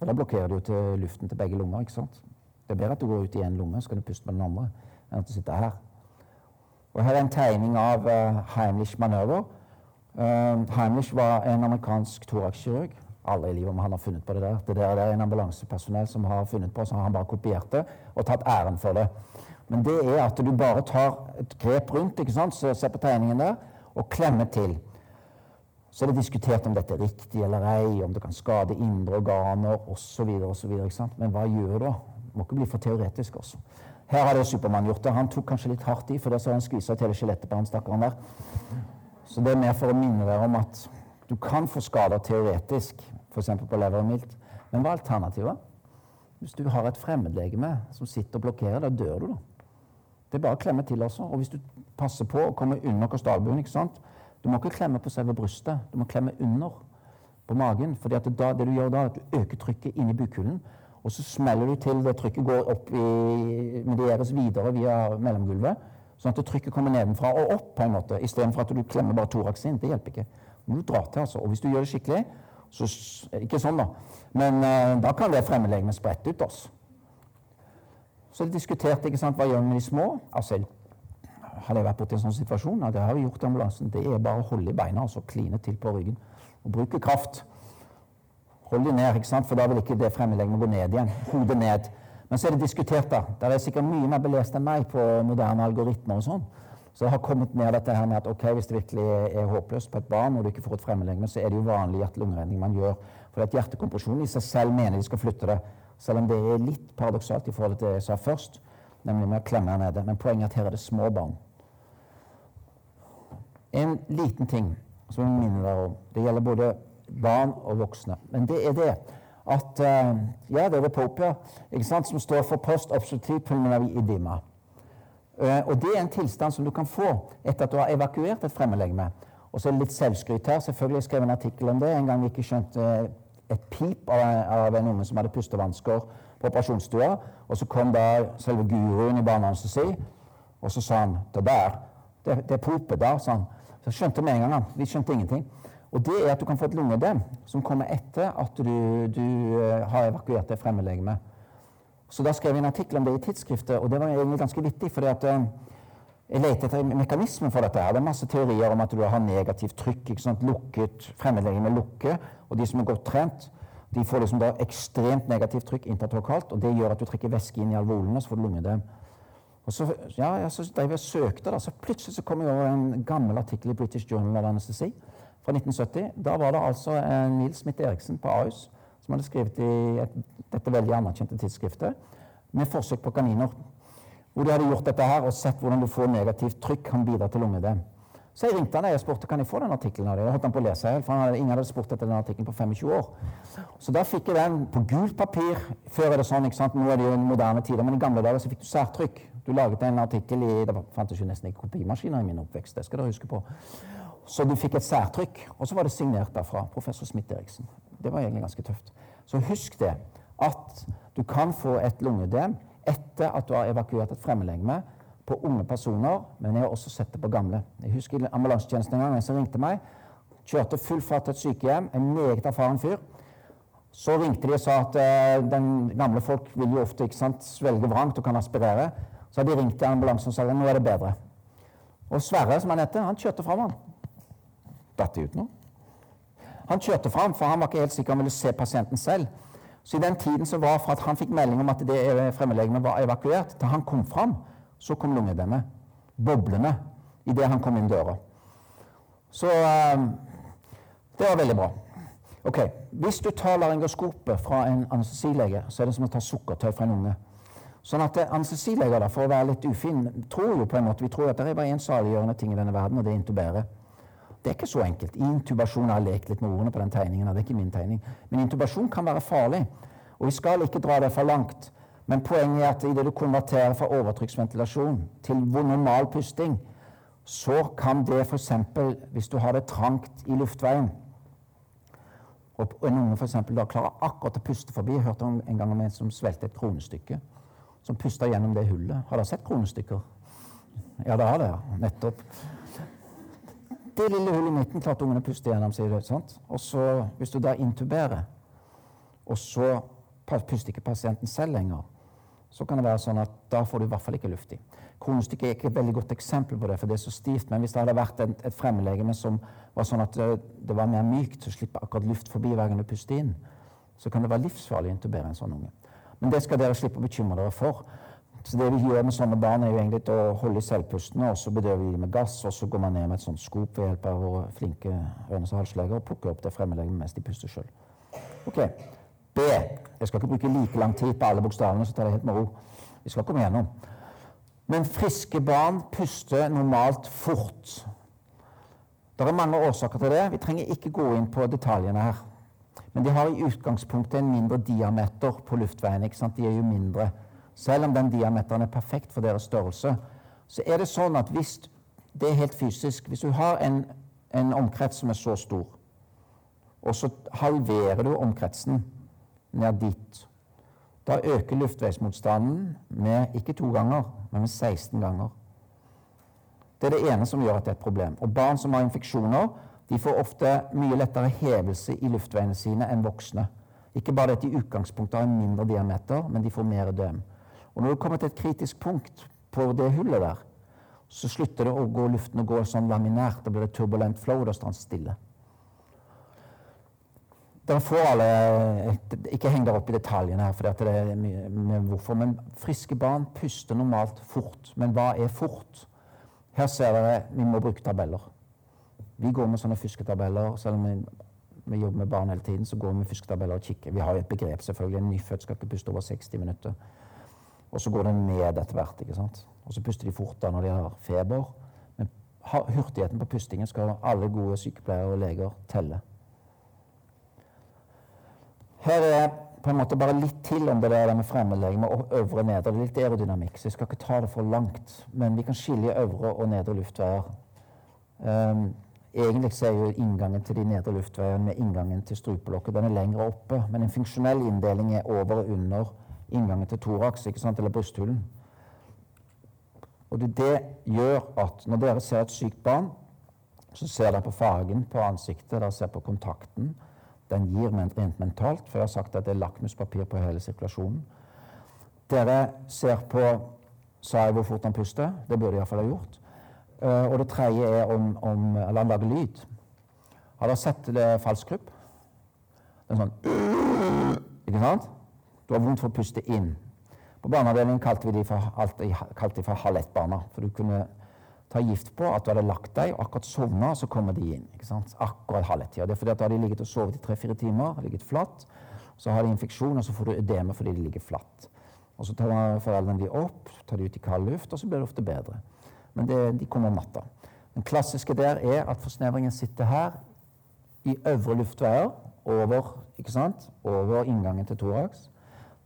Og Da blokkerer du til luften til begge lunger. ikke sant? Det er bedre at du går ut i én lunge, så kan du puste med den andre, enn at du sitter her. Og Her er en tegning av uh, Heimlich manøver. Uh, Heimlich var en amerikansk thoraxkirurg aldri i livet om han har funnet på det der. Det der, det er en ambulansepersonell som har funnet på, så har han bare kopiert det og tatt æren for det. Men det er at du bare tar et grep rundt, ikke sant, så se på tegningen der, og klemmer til. Så er det diskutert om dette er riktig eller ei, om det kan skade indre organer osv. Men hva gjør du da? Må ikke bli for teoretisk. også. Her har det Supermann gjort det. Han tok kanskje litt hardt i, for da så han skvisa ut hele skjelettet på han stakkaren der. Så det er mer for å minne dere om at du kan få skader teoretisk, f.eks. på lever. Men hva er alternativet? Hvis du har et fremmedlegeme som sitter og blokkerer, da dør du, da. Det er bare å klemme til også. Og hvis du passer på å komme under kostalbuen ikke sant? Du må ikke klemme på selve brystet, du må klemme under på magen. For det du gjør da, er at du øker trykket inni bukhulen, og så smeller du til det trykket går opp i, medieres videre via mellomgulvet. Sånn at trykket kommer nedenfra og opp, på en måte, istedenfor at du klemmer bare thorax inn. Det hjelper ikke. Du må du til, altså. Og hvis du gjør det skikkelig, så Ikke sånn, da. Men eh, da kan det fremmedlegeme sprette ut. oss. Så det diskuterte ikke sant, hva gjør vi med de små. Altså, Hadde jeg vært borti en sånn situasjon, ja, det har vi gjort i ambulansen. Det er bare å holde i beina og så kline til på ryggen. Og bruke kraft. Hold de ned, ikke sant? for da vil ikke det fremmedlegemet gå ned igjen. Hodet ned. Men så er det diskutert, da. Der er sikkert mye mer belest enn meg på moderne algoritmer og sånn. Så det har kommet ned dette her med at ok, hvis det virkelig er håpløst på et barn, og du ikke får et fremmedlegeme, så er det jo vanlig hjerte-lungeredning man gjør. For at hjertekompresjonen i seg selv mener de skal flytte det. Selv om det er litt paradoksalt i forhold til det jeg sa først, nemlig med å klemme nede. Men poenget er at her er det små barn. En liten ting som jeg minner deg om. Det gjelder både barn og voksne. Men det er det at uh, Ja, det er det popia ikke sant, som står for post obstructive pulmonary edema. Uh, og det er en tilstand som du kan få etter at du har evakuert et fremmedlegeme. Og så litt selvskryt her. Selvfølgelig skrev jeg en artikkel om det en gang vi ikke skjønte et pip av, en unge som hadde pustevansker på operasjonsstua. Og så kom da selve guruen i barneanestesi, og så sa han det der, det, det er popet der, sa han. Så skjønte vi en gang. Vi skjønte ingenting. Og det er at du kan få et lungedem som kommer etter at du, du uh, har evakuert det fremmedlegemet. Så da skrev jeg en artikkel om det i tidsskriftet, og det var egentlig ganske vittig. fordi at uh, jeg leter etter mekanismen for dette. her. Det er masse teorier om at du har negativt trykk. ikke sant? Lukket, Fremmedlegeme lukker, og de som er godt trent, de får liksom da ekstremt negativt trykk intertokalt, og det gjør at du trekker væske inn i alvolene, så får du lungedem. Og så, ja, ja, så drev jeg og søkte, da, så plutselig så kom jeg over en gammel artikkel i British Journal of Anesthesi fra 1970. Da var det altså eh, Nils Smith Eriksen på Ahus som hadde skrevet i et, dette veldig anerkjente tidsskriftet med forsøk på kaniner hvor de hadde gjort dette her og sett hvordan du får negativt trykk kan bidra til lungedem. Så jeg ringte han og spurte kan jeg få den artikkelen av deg. Jeg holdt han på å lese, for han hadde, ingen hadde spurt etter den artikkelen på 25 år. Så da fikk jeg den på gult papir. Før er det sånn, ikke sant? Nå er det jo moderne tider, men i gamle dager så fikk du særtrykk. Du laget en artikkel i Det fantes jo nesten ikke kopimaskiner i min oppvekst, det skal dere huske på. Så du fikk et særtrykk, og så var det signert derfra professor Smith-Eriksen. Det var egentlig ganske tøft. Så husk det, at du kan få et lungedem etter at du har evakuert et fremmedlegeme på unge personer, men jeg har også sett det på gamle. Jeg husker ambulansetjenesten en gang, en som ringte meg. Kjørte full fart til et sykehjem, en meget erfaren fyr. Så ringte de og sa at eh, den gamle folk vil jo ofte ikke sant, svelge vrangt og kan aspirere. Så hadde de ringt til ambulansen og sa nå er det bedre. Og Sverre, som han heter, han kjørte fram, han. Datt det ut nå? Han kjørte fram, for han var ikke helt sikker han ville se pasienten selv. Så i den tiden som var fra at han fikk melding om at det fremmedlegemet var evakuert, til han kom fram, så kom lungedemmet boblende idet han kom inn døra. Så eh, det var veldig bra. Ok, Hvis du tar laryngoskopet fra en anestesilege, så er det som å ta sukkertøy fra en unge. Sånn at eh, Anestesileger, for å være litt ufin, tror jo på en måte, vi tror at det er bare én saliggjørende ting i denne verden, og det er intubere. Det er ikke så enkelt. Intubasjon har lekt litt med ordene på den tegningen. Det er ikke min tegning. Men intubasjon kan være farlig. Og vi skal ikke dra det for langt. Men poenget er at idet du konverterer fra overtrykksventilasjon til normal pusting, så kan det f.eks. hvis du har det trangt i luftveien og en unge for da klarer akkurat å puste forbi Jeg hørte en gang om en som svelget et kronestykke. Som pusta gjennom det hullet. Har dere sett kronestykker? Ja, det har det. Nettopp det lille hullet i midten klarte ungene å puste gjennom. sier du, sant? Og så, Hvis du da intuberer, og så puster ikke pasienten selv lenger, så kan det være sånn at da får du i hvert fall ikke luft i. Kronestykket er ikke et veldig godt eksempel på det, for det er så stivt. Men hvis det hadde vært et, et fremmedlegeme som var sånn at det, det var mer mykt, så slipper akkurat luft forbi hver gang du puster inn, så kan det være livsfarlig å intubere en sånn unge. Men det skal dere slippe å bekymre dere for. Så det vi gjør med sånne barn, er jo egentlig å holde i selvpustene, og så bedøver vi dem med gass, og så går man ned med et sånt skop ved hjelp av våre flinke ørnes- og halsleger og plukker opp det fremmedlegemet mens de puster sjøl. Ok. B. Jeg skal ikke bruke like lang tid på alle bokstavene, så tar det helt med ro. Vi skal komme gjennom. Men friske barn puster normalt fort. Det er mange årsaker til det. Vi trenger ikke gå inn på detaljene her. Men de har i utgangspunktet en mindre diameter på luftveien. ikke sant? De er jo mindre. Selv om den diameteren er perfekt for deres størrelse, så er det sånn at hvis det er helt fysisk Hvis du har en, en omkrets som er så stor, og så halverer du omkretsen ned dit, da øker luftveismotstanden med ikke to ganger, men med 16 ganger. Det er det ene som gjør at det er et problem. Og Barn som har infeksjoner, de får ofte mye lettere hevelse i luftveiene sine enn voksne. Ikke bare at de i utgangspunktet har en mindre diameter, men de får mer døm. Og når du kommer til et kritisk punkt på det hullet der, så slutter det å gå luften å gå sånn laminært. Da blir det turbulent flow, da står den stille. Dere får alle Ikke heng dere opp i detaljene her, for det er mye med hvorfor. Men friske barn puster normalt fort. Men hva er fort? Her ser dere vi må bruke tabeller. Vi går med sånne fisketabeller. Selv om vi, vi, jobber med barn hele tiden, så går vi med fisketabeller og kikker. Vi har jo et begrep, selvfølgelig. En nyfødt skal ikke puste over 60 minutter. Og så går det ned etter hvert. ikke sant? Og så puster de fortere når de har feber. Men hurtigheten på pustingen skal alle gode sykepleiere og leger telle. Her er på en måte bare litt til om det der med fremmedlegeme og øvre og. Det er litt aerodynamikk, så jeg skal ikke ta det for langt. Men vi kan skille øvre og nedre luftveier. Um, egentlig så er jo inngangen til de nedre luftveiene med inngangen til strupelokket den er lengre oppe. Men en funksjonell inndeling er over og under inngangen til thorax, eller brysthulen. Og det, det gjør at når dere ser et sykt barn, så ser dere på fargen på ansiktet, dere ser på kontakten. Den gir rent mentalt, for jeg har sagt at det er lakmuspapir på hele sirkulasjonen. Dere ser på Sa jeg hvor fort han puster? Det burde de iallfall ha gjort. Uh, og det tredje er om, om Eller han lager lyd. Har dere sett det falskrupp? Det er sånn Ikke sant? Du har vondt for å puste inn. På barneavdelingen kalte vi de for, kalte de for halv. For du kunne ta gift på at du hadde lagt deg og akkurat sovna, så kommer de inn. ikke sant? Akkurat halv ett-tida. Det er fordi at da har de ligget og sovet i tre-fire timer, ligget flatt. Så har de infeksjon, og så får du ødeme fordi de ligger flatt. Og Så tar foreldrene de opp, tar de ut i kald luft, og så blir det ofte bedre. Men det, de kommer om natta. Den klassiske der er at forsnevringen sitter her i øvre luftveier over, over inngangen til thorax.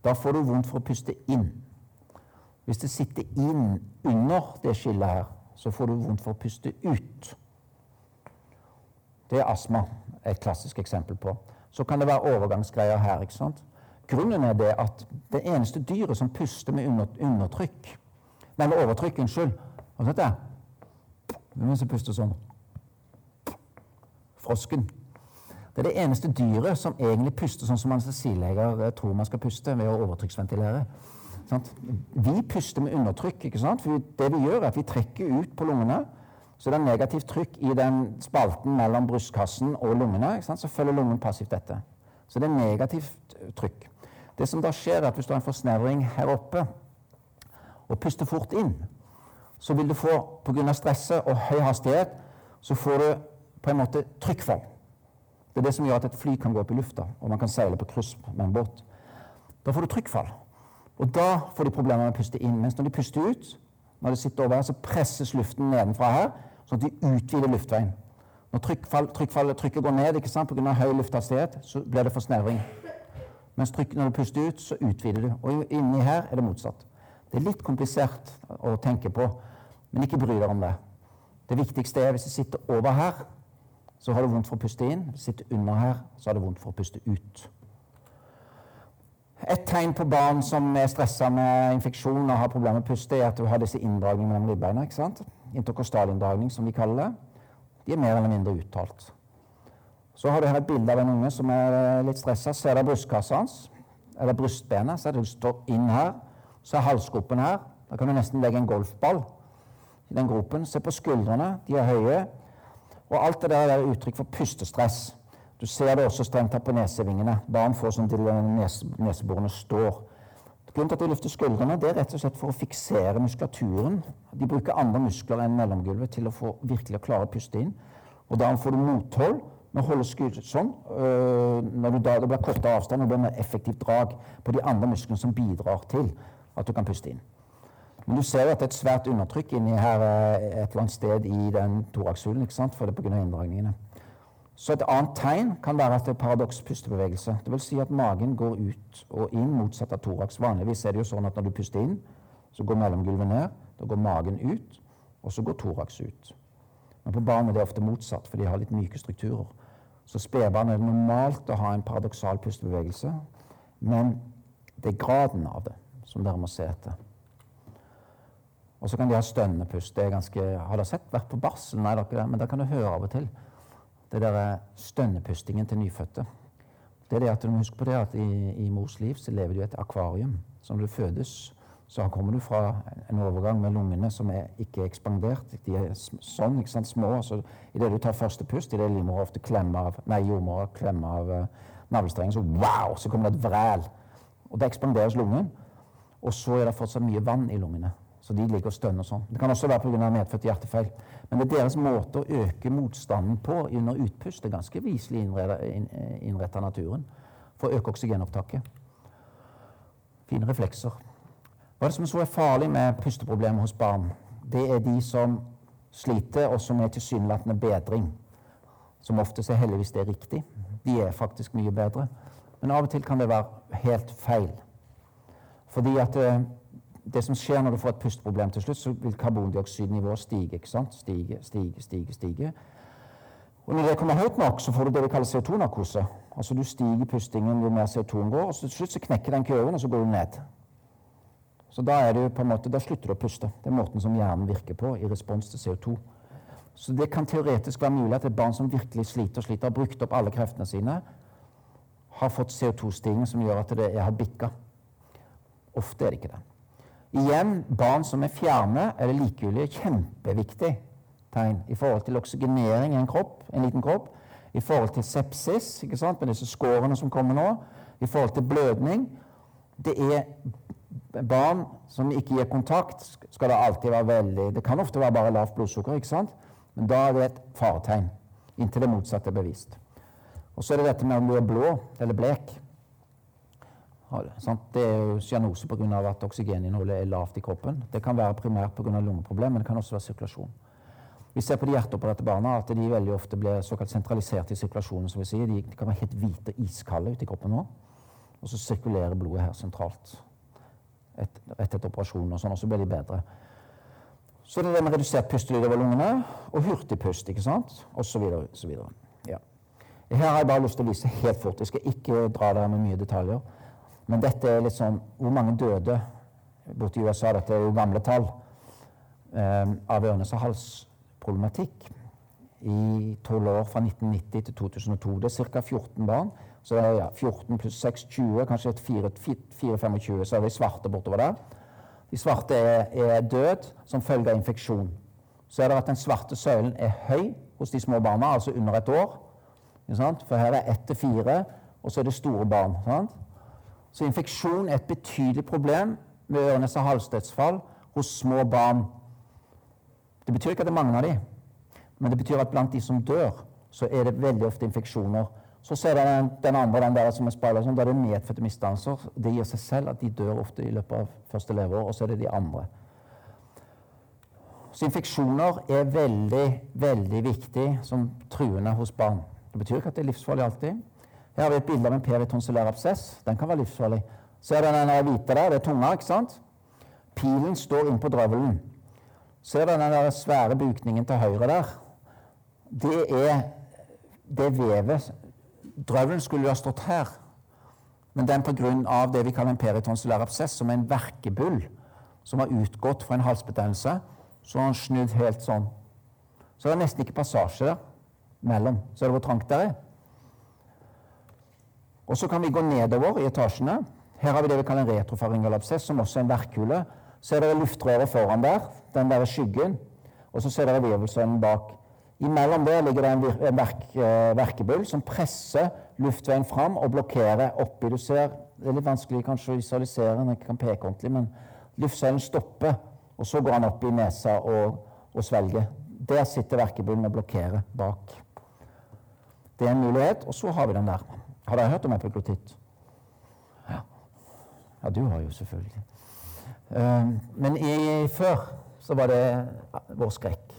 Da får du vondt for å puste inn. Hvis det sitter inn under det skillet her, så får du vondt for å puste ut. Det er astma et klassisk eksempel på. Så kan det være overgangsgreier her. ikke sant? Grunnen er det at det eneste dyret som puster med under, undertrykk Nei, med overtrykk, unnskyld. Hva heter det? Hvem er det som puster sånn? Frosken. Det er det eneste dyret som egentlig puster sånn som anestesileger eh, tror man skal puste ved å overtrykksventilere. Vi puster med undertrykk. ikke sant? For det vi gjør, er at vi trekker ut på lungene. Så det er negativt trykk i den spalten mellom brystkassen og lungene. ikke sant? Så følger lungen passivt dette. Så det er negativt trykk. Det som da skjer, er at hvis du har en forsnevring her oppe og puster fort inn, så vil du få, pga. stresset og høy hastighet, så får du på en måte trykkfall. Det er det som gjør at et fly kan gå opp i lufta, og man kan seile på kryss med en båt. Da får du trykkfall. Og da får de problemer med å puste inn. Mens når de puster ut, når de sitter over her, så presses luften nedenfra her, sånn at de utvider luftveien. Når trykkfall, trykket går ned ikke sant, pga. høy lufthastighet, så blir det forsnevring. Mens trykk, når du puster ut, så utvider du. Og inni her er det motsatt. Det er litt komplisert å tenke på, men ikke bry deg om det. Det viktigste er hvis du sitter over her, så har du vondt for å puste inn. Sitter under her, så har du vondt for å puste ut. Et tegn på barn som er stressa med infeksjon og har problemer med å puste, er at du har disse inndragningene mellom ribbeina. ikke sant? Interkostalinndragning, som de kaller det. De er mer eller mindre uttalt. Så har du her et bilde av en unge som er eh, litt stressa. Ser du brystkassa hans? Eller brystbenet? Ser du står inn her. Så er halsgropen her. Da kan du nesten legge en golfball i den gropen. Se på skuldrene. De er høye. Og alt det der er uttrykk for pustestress. Du ser det også strengt tatt på nesevingene. Barn får sånn til nese, neseborene står. Grunnen til at de løfter skuldrene, det er rett og slett for å fiksere muskulaturen. De bruker andre muskler enn mellomgulvet til å få virkelig å klare å puste inn. Og da får du mothold med å holde skuldrene sånn. Øh, når da, det blir kortere avstand og det blir mer effektivt drag på de andre musklene som bidrar til at du kan puste inn. Men du ser jo at det er et svært undertrykk inni her øh, et eller annet sted i den thoraxhulen, ikke sant? for det er pga. inndragningene. Så et annet tegn kan være at det er paradoks-pustebevegelse. Det vil si at magen går ut og inn motsatt av thorax. Vanligvis er det jo sånn at når du puster inn, så går mellomgulvet ned. Da går magen ut, og så går thorax ut. Men på barn er det ofte motsatt, for de har litt myke strukturer. Så spedbarn er det normalt å ha en paradoksal pustebevegelse, men det er graden av det som dere må se etter. Og så kan de ha stønnepust. Det er ganske, Har dere sett? Vært på barsel? Nei, dere, men da kan du høre av og til det der stønnepustingen til nyfødte. Det er det at du må huske på det at i, i mors liv så lever du i et akvarium. Så når du fødes, så kommer du fra en overgang med lungene som er ikke ekspandert. De er sånn, ikke sant, små. så Idet du tar første pust, idet livmora ofte klemmer av nei, jordmora klemmer av uh, navlestrengen, så wow, så kommer det et vræl. Og det ekspanderes lungen. Og så er det fortsatt mye vann i lungene. Så de ligger og stønner sånn. Det kan også være pga. medfødt hjertefeil. Men det er deres måte å øke motstanden på under utpust. Det er ganske viselig innretta naturen for å øke oksygenopptaket. Fine reflekser. Hva er det som så er farlig med pusteproblemer hos barn? Det er de som sliter, og som er tilsynelatende bedring. Som oftest er heldigvis det riktig. De er faktisk mye bedre. Men av og til kan det være helt feil. Fordi at eh, det som skjer når du får et pusteproblem til slutt, så vil karbondioksidnivået stige. ikke sant? Stige, stige, stige, stige. Og når det kommer høyt nok, så får du det vi kaller CO2-narkose. Altså Du stiger pustingen jo mer CO2-en går, og til slutt så knekker den kurven, og så går du ned. Så da, er det på en måte, da slutter du å puste. Det er måten som hjernen virker på i respons til CO2. Så det kan teoretisk være mulig at et barn som virkelig sliter og sliter, har brukt opp alle kreftene sine, har fått CO2-stigning som gjør at det har bikka. Ofte er det ikke det. Igjen, barn som er fjerne eller likegyldige, kjempeviktig tegn i forhold til oksygenering i en kropp, en liten kropp, i forhold til sepsis, ikke sant, med disse skårene som kommer nå, i forhold til blødning. Det er barn som ikke gir kontakt, skal det alltid være veldig Det kan ofte være bare lavt blodsukker, ikke sant? men da er det et faretegn. Inntil det motsatte er bevist. Og så er det dette med om du er blå eller blek. Det er jo cyanose pga. at oksygeninnholdet er lavt i kroppen. Det kan være primært pga. lungeproblemer, men det kan også være sirkulasjon. Vi ser på de hjerteopererte barna at de veldig ofte blir såkalt sentralisert i sirkulasjonen. som vi sier. De kan være helt hvite og iskalde ute i kroppen nå. Og så sirkulerer blodet her sentralt et, etter operasjonen, og sånn, og så blir de bedre. Så det er det med redusert pustelyd over lungene og hurtigpust, ikke sant, og så videre, så videre. Ja. Her har jeg bare lyst til å vise helt fort. Jeg skal ikke dra dere med mye detaljer. Men dette er litt sånn Hvor mange døde borti USA? Dette er jo gamle tall. Eh, av ørnes- og halsproblematikk i tolv år fra 1990 til 2002. Det er ca. 14 barn. Så det er ja, 14 pluss 6, 20, kanskje 4-25. Så er det svarte bortover der. De svarte er, er død som følge av infeksjon. Så er det at den svarte søylen er høy hos de små barna, altså under et år. For her er ett til fire, og så er det store barn. Sant? Så infeksjon er et betydelig problem med ørenes- og halsdødsfall hos små barn. Det betyr ikke at det er mange av dem, men det betyr at blant de som dør, så er det veldig ofte infeksjoner. Så ser du den, andre, den der som er speilet, sånn, er det medfødte misdannelser. Det gir seg selv at de dør ofte i løpet av første leveår, og så er det de andre. Så infeksjoner er veldig, veldig viktig som truende hos barn. Det betyr ikke at det er livsfarlig alltid. Her har vi et bilde av en peritonsulær absess. Den kan være livsfarlig. Ser du den hvite der? Det er tunga, ikke sant? Pilen står innpå drøvelen. Ser du den der svære bukningen til høyre der? Det er det vevet Drøvelen skulle jo ha stått her, men den pga. det vi kaller en peritonsulær absess, som er en verkebull som har utgått fra en halsbetennelse, så har han snudd helt sånn. Så det er nesten ikke passasje der mellom. Ser du hvor trangt det er? Og så kan vi gå nedover i etasjene. Her har vi det vi kaller en retrofaringalapses, som også er en verkhule. Så er det luftrøret foran der, den der skyggen, og så ser dere virvelsønnen bak. Imellom der ligger det en, en verk, eh, verkebull som presser luftveien fram og blokkerer oppi. Du ser, Det er litt vanskelig kanskje å visualisere når jeg kan peke ordentlig, men luftsøylen stopper, og så går han opp i nesa og, og svelger. Der sitter verkebullen og blokkerer bak. Det er en mulighet, og så har vi den der. Har dere hørt om epiglottitt? Ja. ja, du har jo selvfølgelig. Uh, men i, før så var det vår skrekk.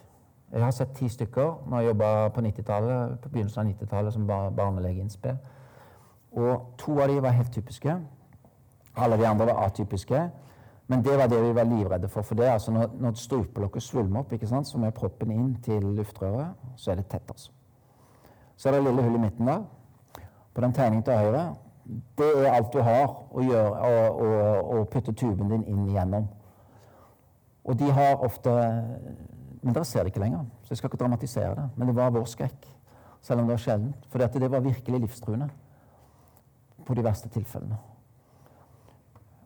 Jeg har sett ti stykker når jeg jobba på 90-tallet, på begynnelsen av 90-tallet som bar barnelege Og to av de var helt typiske. Alle de andre var atypiske. Men det var det vi var livredde for. For det altså når, når strupelokket svulmer opp, ikke sant, jeg er proppen inn til luftrøret, så er det tett. altså. Så er det lille hull i midten der på den tegningen til høyre, det er alt du har å gjøre å, putte tuben din inn igjennom. Og de har ofte Men dere ser det ikke lenger, så jeg skal ikke dramatisere det. Men det var vår skrekk, selv om det var sjeldent. For det var virkelig livstruende på de verste tilfellene.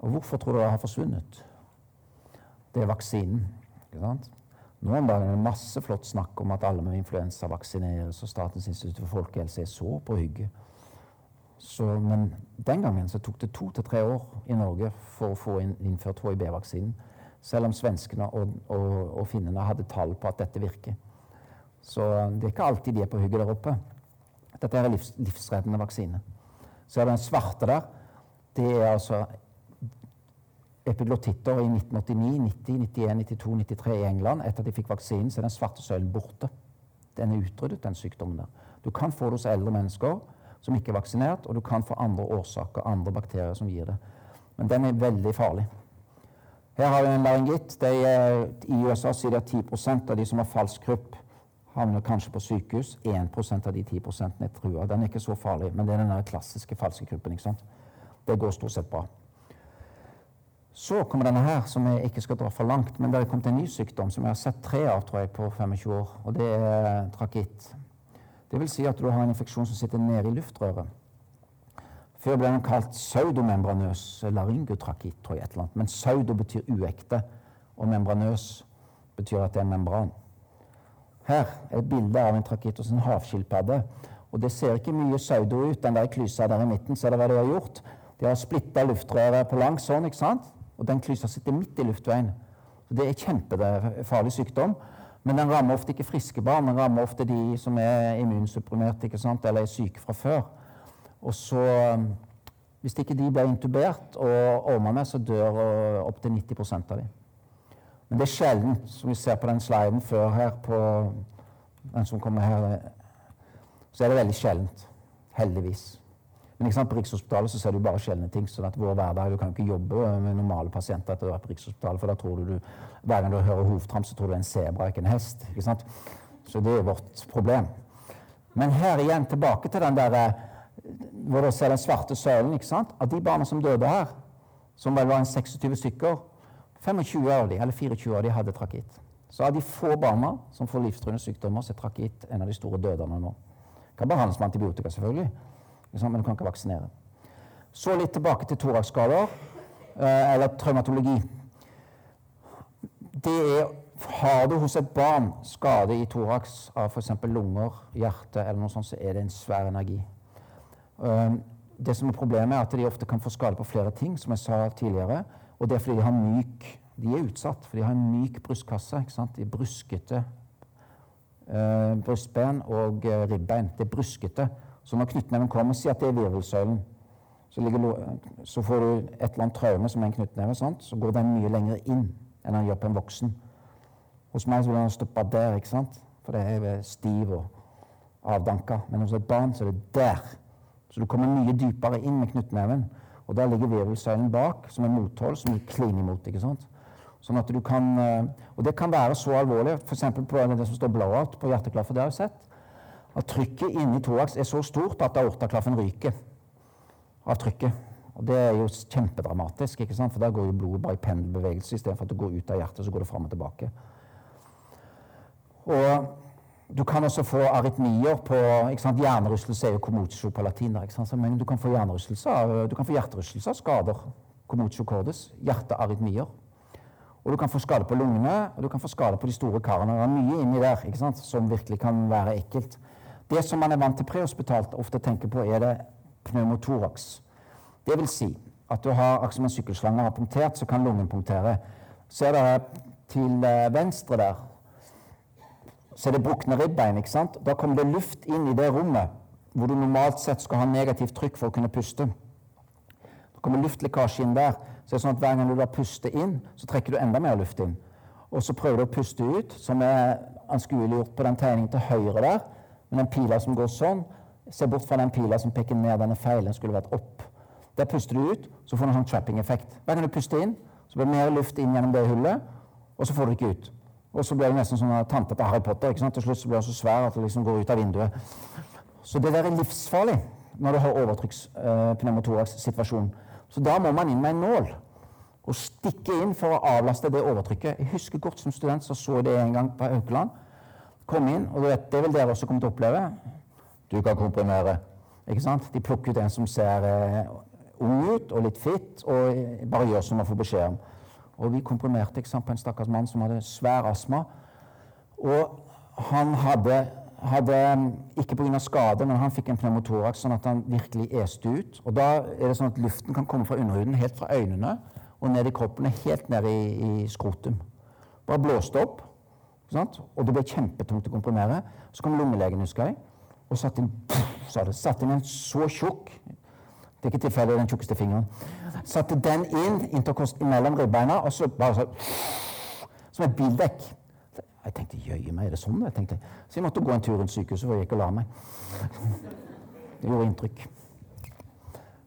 Og hvorfor tror du det har forsvunnet? Det er vaksinen. ikke sant? Nå om dagen er det masse flott snakk om at alle med influensa vaksineres, og Statens institutt for folkehelse er så på hygge. Så, men den gangen så tok det to til tre år i Norge for å få inn, innført hiv-vaksinen. Selv om svenskene og, og, og, finnene hadde tall på at dette virker. Så det er ikke alltid de er på hugget der oppe. Dette er livs, livsreddende vaksine. Så er den svarte der. Det er altså epiglottitter i 1989, 90, 91, 92, 93 i England. Etter at de fikk vaksinen, så er den svarte søylen borte. Den er utryddet, den sykdommen der. Du kan få det hos eldre mennesker som ikke er vaksinert, og du kan få andre årsaker, andre bakterier som gir det. Men den er veldig farlig. Her har vi en laryngitt. I USA sier de at 10% av de som har falsk krupp, havner kanskje på sykehus. 1% av de 10 er trua. Den er ikke så farlig, men det er den klassiske falske kruppen. ikke sant? Det går stort sett bra. Så kommer denne her, som jeg ikke skal dra for langt, men det er kommet en ny sykdom som jeg har sett tre av tror jeg, på 25 år, og det er trakitt. Det vil si at du har en infeksjon som sitter nede i luftrøret. Før ble den kalt pseudomembranøs laryngotrakitt, tror jeg. et eller annet. Men pseudo betyr uekte, og membranøs betyr at det er en membran. Her er et bilde av en trakitt hos en havskilpadde. Og det ser ikke mye pseudo ut, den der klysa der i midten. Ser dere hva de har gjort? De har splitta luftrøret på langs sånn, ikke sant? Og den klysa sitter midt i luftveien. Så Det er kjempefarlig sykdom. Men den rammer ofte ikke friske barn. Den rammer ofte de som er immunsupprimerte eller er syke fra før. Og så, um, Hvis ikke de blir intubert og orma med, så dør uh, opptil 90% av dem. Men det er sjelden, som vi ser på den sliden før her, på den som kommer her, så er det veldig sjeldent. Heldigvis. Men sant, på Rikshospitalet så ser du bare sjeldne ting. sånn at vår hverdag, Du kan ikke jobbe med normale pasienter etter å ha vært på Rikshospitalet, for da tror du, du hver gang du hører hovtramp, så tror du det er en sebra, ikke en hest. ikke sant? Så det er vårt problem. Men her igjen tilbake til den der eh, hvor du ser den svarte søylen. ikke sant? Av de barna som døde her, som vel var en 26 stykker, 25 av de, eller 24 av de hadde trakitt. Så av de få barna som får livstruende sykdommer, så er trakitt en av de store dødene nå. Kan behandles med antibiotika, selvfølgelig, men du kan ikke vaksinere. Så litt tilbake til thoraxskader, eh, eller traumatologi. Det er Har du hos et barn skade i thorax av f.eks. lunger, hjerte eller noe sånt, så er det en svær energi. Um, det som er Problemet er at de ofte kan få skade på flere ting, som jeg sa tidligere. Og det er fordi de har myk De er utsatt, for de har en myk brystkasse. ikke sant? De er bruskete uh, brystben og eh, ribbein. Det er bruskete. Så når knyttneven kommer, si at det er virvelsøylen. Så, så, får du et eller annet traume som er en knyttneve, så går den mye lenger inn enn den gjør på en voksen. Hos meg så vil den stoppe der, ikke sant? for det er stiv og avdanka. Men hos et barn så er det der. Så du kommer mye dypere inn med knyttneven. Og der ligger virvelsøylen bak, som er mothold, som du kliner imot. ikke sant? Sånn at du kan, eh, Og det kan være så alvorlig, f.eks. på det som står blowout på hjerteklaffen. det har jeg sett, at trykket inni thorax er så stort at aortaklaffen ryker av trykket. Og det er jo kjempedramatisk, ikke sant? for der går jo blodet bare i pendelbevegelse istedenfor at det går ut av hjertet, så går det fram og tilbake. Og du kan også få arytmier på ikke sant? Hjernerystelse er jo comotio på latin. Ikke sant? Men du kan få hjernerystelse av, skader. Comotio cordis. Hjertearytmier. Og du kan få skade på lungene, og du kan få skade på de store karene. Det er mye inni der ikke sant? som virkelig kan være ekkelt. Det som man er vant til prehospitalt ofte tenker på, er det pneumotorax. Det vil si at du har, akkurat som en sykkelslange har punktert, så kan lungen punktere. Ser dere til eh, venstre der så er det brukne ribbein. ikke sant? Da kommer det luft inn i det rommet hvor du normalt sett skal ha negativt trykk for å kunne puste. Da kommer luftlekkasje inn der. Så sånn at Hver gang du da puster inn, så trekker du enda mer luft inn. Og så prøver du å puste ut, som er anskueliggjort på den tegningen til høyre der. Men den pila som går sånn. Se bort fra den pila som peker ned. Den er feil. Skulle vært opp. Der puster du ut, så får du en sånn trapping-effekt. Hver gang du puster inn, så blir det mer luft inn gjennom det hullet, og så får du ikke ut. Og så blir det nesten som tante til Harry Potter. ikke sant? Til slutt så blir hun så svær at det liksom går ut av vinduet. Så det der er livsfarlig når du har overtrykkspneumotoraks-situasjon. Så da må man inn med en nål og stikke inn for å avlaste det overtrykket. Jeg husker godt som student så så det en gang på Haukeland. Kom inn, og vet, det vil dere også komme til å oppleve. Du kan komprimere. Ikke sant? De plukker ut en som ser eh, ung ut og litt fit, og bare gjør som man får beskjed om. Og vi komprimerte ikke sant, på en stakkars mann som hadde svær astma. Og han hadde, hadde ikke pga. skade, men han fikk en pneumotoraks, sånn at han virkelig este ut. Og da er det sånn at luften kan komme fra underhuden, helt fra øynene og ned i kroppen, helt ned i, i skrotum. Bare blåste opp. Sant? Og det ble kjempetungt å komprimere. Så kom lommelegen, husker jeg, og satte inn, pff, satte inn en så tjukk det er ikke tilfeldig den tjukkeste fingeren. Satte den inn mellom ribbeina, og så bare så Som et bildekk. Jeg tenkte jøye meg, er det sånn? Jeg tenkte, Så jeg måtte gå en tur rundt sykehuset, for jeg gikk og la meg. Det gjorde inntrykk.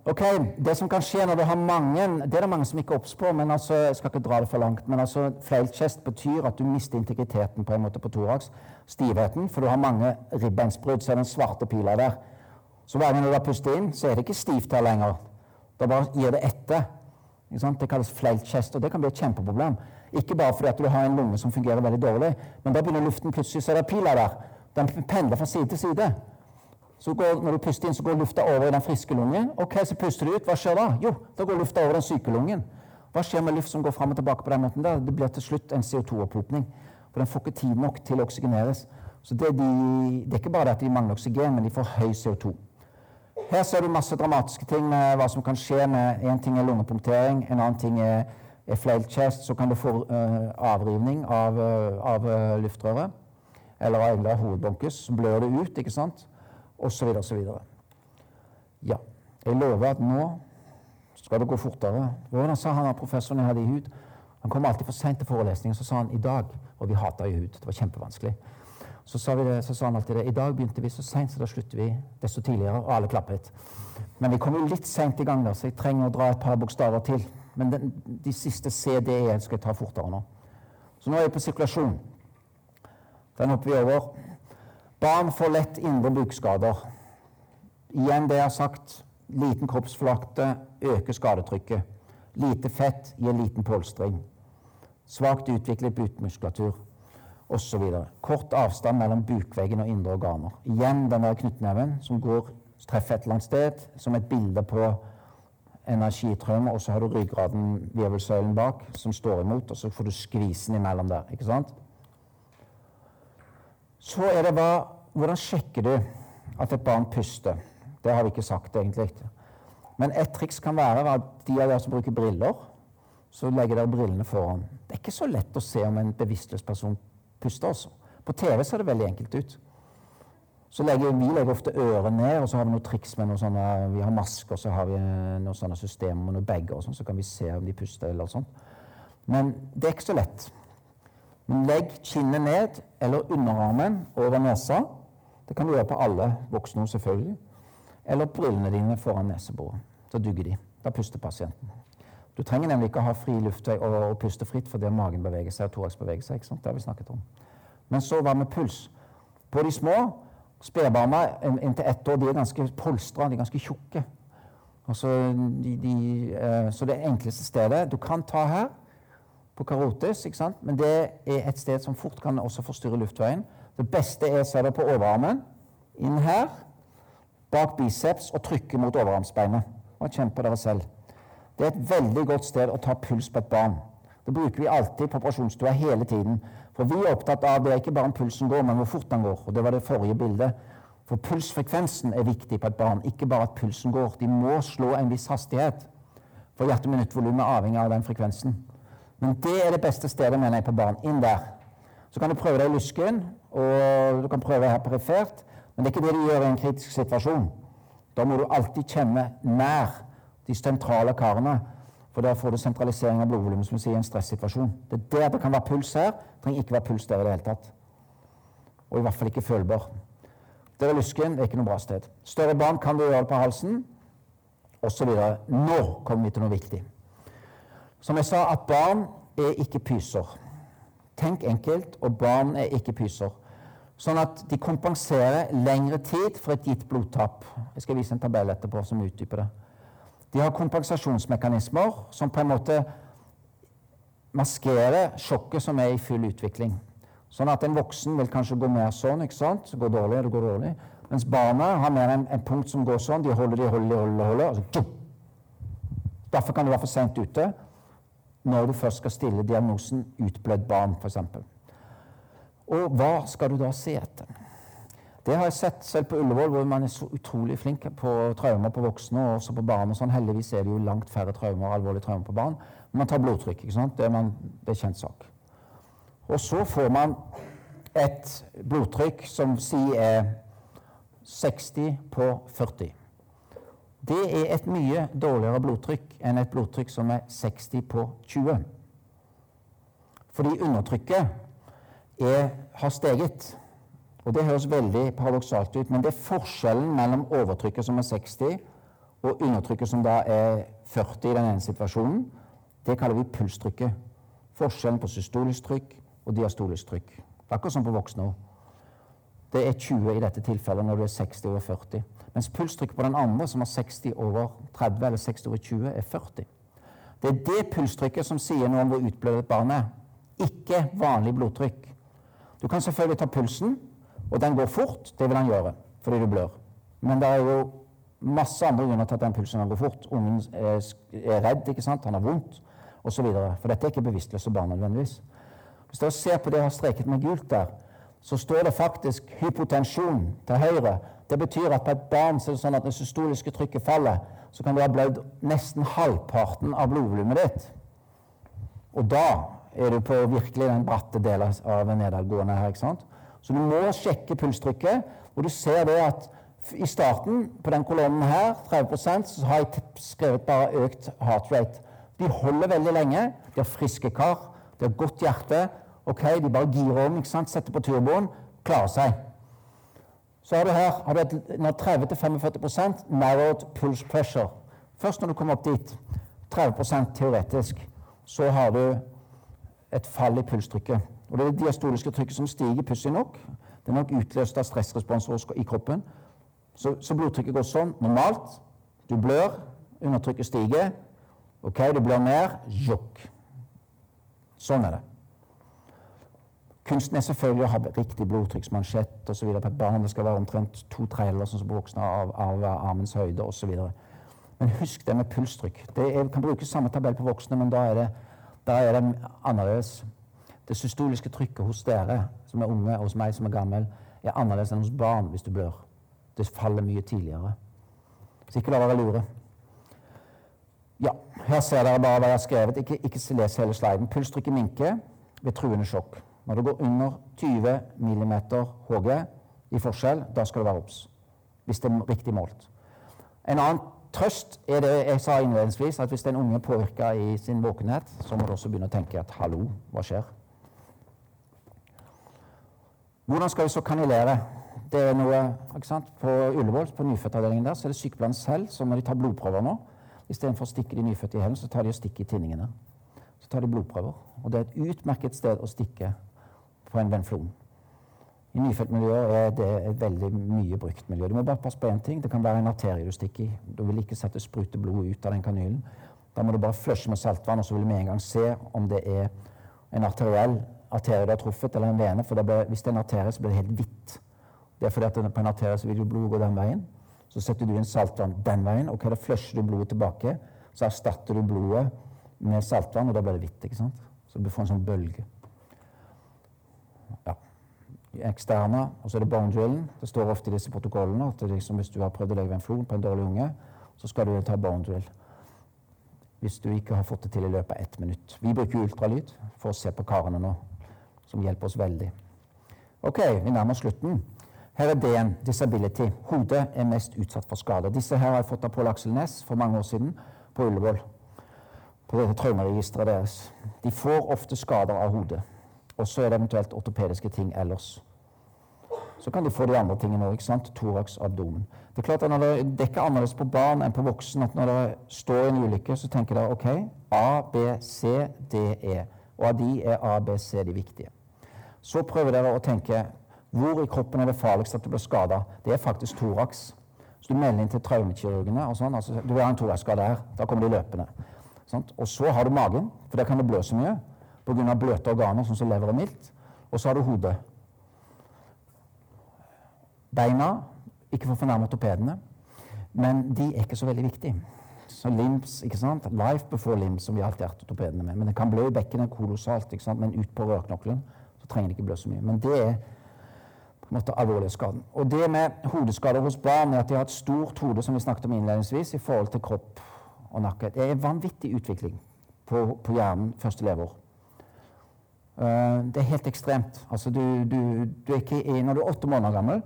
Ok, Det som kan skje når du har mange Det er det mange som ikke er obs på, men altså, jeg skal ikke dra det for langt. Men altså, fleilchest betyr at du mister integriteten på en måte på thorax. Stivheten, for du har mange ribbeinsbrudd, så er den svarte pila der. Så hver gang du har pustet inn, så er det ikke stivt her lenger. Da bare gir det etter. Det kalles fleilchest, og det kan bli et kjempeproblem. Ikke bare fordi at du har en lunge som fungerer veldig dårlig, men da begynner luften plutselig, så er det pila der. Den pendler fra side til side. Så går, når du puster inn, så går lufta over i den friske lungen. Ok, Så puster du ut. Hva skjer da? Jo, da går lufta over den syke lungen. Hva skjer med luft som går fram og tilbake på den måten? der? Det blir til slutt en CO2-opphopning. For den får ikke tid nok til å oksygeneres. Så det, de, det, er ikke bare det at de mangler oksygen, men de får høy CO2. Her ser du masse dramatiske ting med hva som kan skje med En ting er lungepunktering, en annen ting er, er flail chest. Så kan du få uh, avrivning av, uh, av uh, luftrøret. Eller av. Så blør det ut, ikke sant? Og så videre, så videre. Ja, jeg lover at nå skal det gå fortere. Hvordan sa han professoren jeg hadde i hud? Han kom alltid for seint til forelesningen. Så sa han i dag Og vi hata i hud. Det var kjempevanskelig. Så sa, det, så sa, han alltid det. I dag begynte vi så seint, så da slutter vi desto tidligere. Og alle klappet. Men vi kom jo litt seint i gang, da, så jeg trenger å dra et par bokstaver til. Men den, de siste CD-ene skal jeg ta fortere nå. Så nå er jeg på sirkulasjon. Den hopper vi over. Barn får lett indre bukskader. Igjen det jeg har sagt. Liten kroppsflakte øker skadetrykket. Lite fett gir liten polstring. Svakt utviklet bukmuskulatur osv. Kort avstand mellom bukveggen og indre organer. Igjen den der knyttneven som går, treffer et eller annet sted, som et bilde på energitraume, og så har du ryggraden, virvelsøylen bak, som står imot, og så får du skvisen imellom der. ikke sant? Så er det hva Hvordan sjekker du at et barn puster? Det har vi ikke sagt, egentlig. Men et triks kan være at de av dere som bruker briller, så legger dere brillene foran. Det er ikke så lett å se om en bevisstløs person puster. også. På TV ser det veldig enkelt ut. Så legger, Vi legger ofte øret ned, og så har vi noen triks med noen sånne, vi har masker så har vi noen sånne systemer med noen bager, og sånn, så kan vi se om de puster. eller sånt. Men det er ikke så lett. Legg kinnet ned, eller underarmen over nesa. Det kan du gjøre på alle voksne, selvfølgelig. Eller brillene dine foran neseboret. Da dugger de. Da puster pasienten. Du trenger nemlig ikke å ha fri luftvei og, og puste fritt fordi magen beveger seg og thorax beveger seg. ikke sant? Det har vi snakket om. Men så hva med puls? På de små spedbarna inntil ett år de er ganske polstra, de er ganske tjukke. Så, de, de, eh, så det enkleste stedet du kan ta her, på karotis, men det er et sted som fort kan også forstyrre luftveien. Det beste er å se det på overarmen, inn her, bak biceps og trykke mot overarmsbeinet. Og på dere selv. Det er et veldig godt sted å ta puls på et barn. Det bruker vi alltid på operasjonsstua hele tiden. For vi er opptatt av det er ikke bare om pulsen går, men hvor fort den går. Og det var det forrige bildet. For pulsfrekvensen er viktig på et barn, ikke bare at pulsen går. De må slå en viss hastighet. For hjerte-minutt-volumet er avhengig av den frekvensen. Men det er det beste stedet, mener jeg, på barn. Inn der. Så kan du prøve deg i lysken, og du kan prøve her perifert. Men det er ikke det du gjør i en kritisk situasjon. Da må du alltid kjenne nær de sentrale karene. For der får du sentralisering av blodvolumet, som du sier, i en stressituasjon. Det er der det kan være puls her. Det trenger ikke være puls der i det hele tatt. Og i hvert fall ikke følbar. Der er lysken. Det er ikke noe bra sted. Større barn kan du gjøre det på halsen, osv. Nå kommer vi til noe viktig. Som jeg sa, at barn er ikke pyser. Tenk enkelt, og barn er ikke pyser. Sånn at de kompenserer lengre tid for et gitt blodtap. Jeg skal vise en tabell etterpå som utdyper det. De har kompensasjonsmekanismer som på en måte maskerer sjokket som er i full utvikling. Sånn at en voksen vil kanskje gå mer sånn, ikke sant? Det går dårlig, det går dårlig. Mens barna har mer en, en punkt som går sånn. De holder, de holder, de holder, holder, og Derfor kan du være for seint ute når du først skal stille diagnosen utblødd barn, f.eks. Og hva skal du da se etter? Det har jeg sett selv på Ullevål, hvor man er så utrolig flink på traumer på voksne og også på barn. og sånn. Heldigvis er det jo langt færre traumer, alvorlige traumer på barn. Men man tar blodtrykk. ikke sant? Det er, man, det er kjent sak. Og så får man et blodtrykk som sier er 60 på 40. Det er et mye dårligere blodtrykk enn et blodtrykk som er 60 på 20. Fordi undertrykket er, har steget. Og Det høres veldig paradoksalt ut, men det er forskjellen mellom overtrykket som er 60, og undertrykket som da er 40 i den ene situasjonen. Det kaller vi pulstrykket. Forskjellen på systolisk trykk og diastolisk trykk. Akkurat som på voksne òg. Det er 20 i dette tilfellet når du er 60 over 40. Mens pulstrykket på den andre, som er 60 over 30 eller 60 over 20, er 40. Det er det pulstrykket som sier noe om hvor utblødet barnet er. Ikke vanlig blodtrykk. Du kan selvfølgelig ta pulsen, og den går fort. Det vil han gjøre fordi du blør. Men det er jo masse andre grunner til at den pulsen kan gå fort. Ungen er, redd, ikke sant? han har vondt osv. For dette er ikke bevisstløse barn nødvendigvis. Hvis dere ser på det jeg har streket med gult der, så står det faktisk hypotensjon til høyre. Det betyr at på et barn så er det sånn at det systoliske trykket faller, så kan du ha blødd nesten halvparten av blodvolumet ditt. Og da er du på virkelig den bratte delen av nedadgående her. ikke sant? Så du må sjekke pulstrykket, og du ser det at i starten på den kolonnen her, 30 så har jeg skrevet bare økt heart rate. De holder veldig lenge. De har friske kar, de har godt hjerte. ok, De bare girer om, ikke sant? setter på turboen, klarer seg. Så har du her har du et 30-45% narrowed pulse pressure. Først når du kommer opp dit, 30% teoretisk, så har du et fall i pulstrykket. Og Det er det diastoliske trykket som stiger, pussig nok. Det er nok utløst av stressresponser i kroppen. Så, så, blodtrykket går sånn normalt. Du blør, undertrykket stiger. Ok, du blør mer. Jokk. Sånn er det. Kunsten er selvfølgelig å ha riktig blodtrykksmansjett osv. på et barn. Det skal være omtrent to tredjedeler som voksne av, av armens høyde osv. Men husk det med pulstrykk. Det er, kan bruke samme tabell på voksne, men da er det, da er det annerledes. Det systoliske trykket hos dere som er unge, og hos meg som er gammel, er annerledes enn hos barn hvis du blør. Det faller mye tidligere. Så ikke la være lure. Ja, her ser dere bare hva jeg har skrevet. Ikke, ikke les hele sliden. Pulstrykket minker ved truende sjokk. Når det går under 20 mm HG i forskjell, da skal det være obs. Hvis det er riktig målt. En annen trøst er det jeg sa innledningsvis, at hvis er unge påvirker i sin våkenhet, så må du også begynne å tenke at hallo, hva skjer? Hvordan skal vi så kanilere? Det er noe, ikke sant? På Ullevål, på nyfødtavdelingen der, så er det sykepleieren selv som når de tar blodprøver nå Istedenfor å stikke de nyfødte i hælen, så tar de og stikker i tinningene. Så tar de blodprøver. Og det er et utmerket sted å stikke på en venflon. I nyfødtmiljøet er det et veldig mye brukt miljø. Du må bare passe på én ting. Det kan være en arterie du stikker i. Du vil ikke sette sprute blod ut av den kanylen. Da må du bare flushe med saltvann, og så vil du med en gang se om det er en arteriell arterie du har truffet, eller en vene. For det ble, hvis det er en arterie, så blir det helt hvitt. Det er fordi at på en arterie så vil jo blodet gå den veien. Så setter du inn saltvann den veien, og okay, da flusher du blodet tilbake. Så erstatter du blodet med saltvann, og da blir det hvitt. ikke sant? Så du får en sånn bølge. Ja. Eksterne, og så er det bone. Det står ofte i disse protokollene at liksom, hvis du har prøvd å legge en flon på en dårlig unge, så skal du ta bone drill. Hvis du ikke har fått det til i løpet av ett minutt. Vi bruker ultralyd for å se på karene nå, som hjelper oss veldig. Ok, vi nærmer oss slutten. Her er D-en, disability. Hodet er mest utsatt for skader. Disse her har jeg fått av Pål Aksel Næss for mange år siden på Ullevål. På dette traumeregisteret deres. De får ofte skader av hodet. Og så er det eventuelt ortopediske ting ellers. Så kan de få de andre tingene òg. Thorax, abdomen. Det er klart at når det, er ikke annerledes på barn enn på voksen at Når dere står i en ulykke, så tenker dere OK, A, B, C, D, E. Og av de er A, B, C de viktige. Så prøver dere å tenke hvor i kroppen er det farligst at du blir skada? Det er faktisk thorax. Så du melder inn til traumekirurgene. og sånn, altså, Du har en thoraxskade her. Da kommer de løpende. Sånt? Og så har du magen, for der kan det blø så mye pga. bløte organer, sånn som lever og mildt. Og så har du hodet. Beina Ikke for å fornærme ortopedene, men de er ikke så veldig viktige. Så limbs, ikke sant? Life before limbs, som vi alltid har ortopedene med. Men det kan blø i bekkenet kolossalt, ikke sant? men ut på rørknoklen så trenger det ikke blø så mye. Men det er måte alvorlige skaden. Og det med hodeskader hos barn er at de har et stort hode, som vi snakket om innledningsvis, i forhold til kropp og nakke. Det er en vanvittig utvikling på, på hjernen første leveår. Uh, det er helt ekstremt. Altså, du, du, du er ikke, når du er åtte måneder gammel,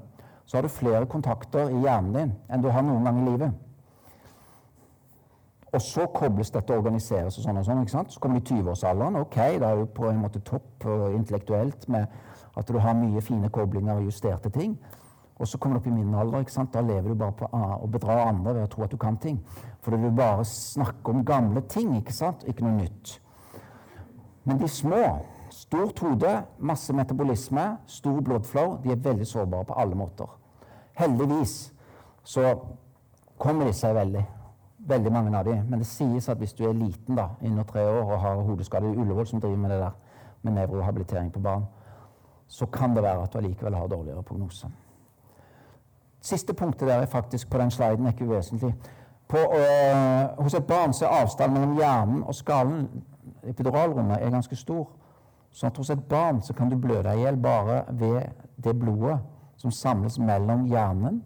så har du flere kontakter i hjernen din enn du har noen gang i livet. Og så kobles dette og organiseres og sånn og sånn. ikke sant? Så kommer du i 20-årsalderen. Ok, da er du på en måte topp intellektuelt med At du har mye fine koblinger og justerte ting. Og så kommer du opp i min alder. ikke sant? Da lever du bare på å bedra andre ved å tro at du kan ting. Fordi du bare snakker om gamle ting, ikke sant? Ikke noe nytt. Men de små, stort hode, masse metabolisme, stor blodflow. de er veldig sårbare på alle måter. Heldigvis så kommer de seg veldig. Veldig mange av dem. Men det sies at hvis du er liten da, under tre år og har hodeskade i Ullevål som driver med det der med nevrohabilitering på barn, så kan det være at du allikevel har dårligere prognose. Siste punktet der er faktisk på den sliden ikke uvesentlig. På, øh, hos et barn så er avstanden mellom hjernen og skallen, epiduralrommet, er ganske stor. Sånn at hos et barn så kan du blø deg i hjel bare ved det blodet som samles mellom hjernen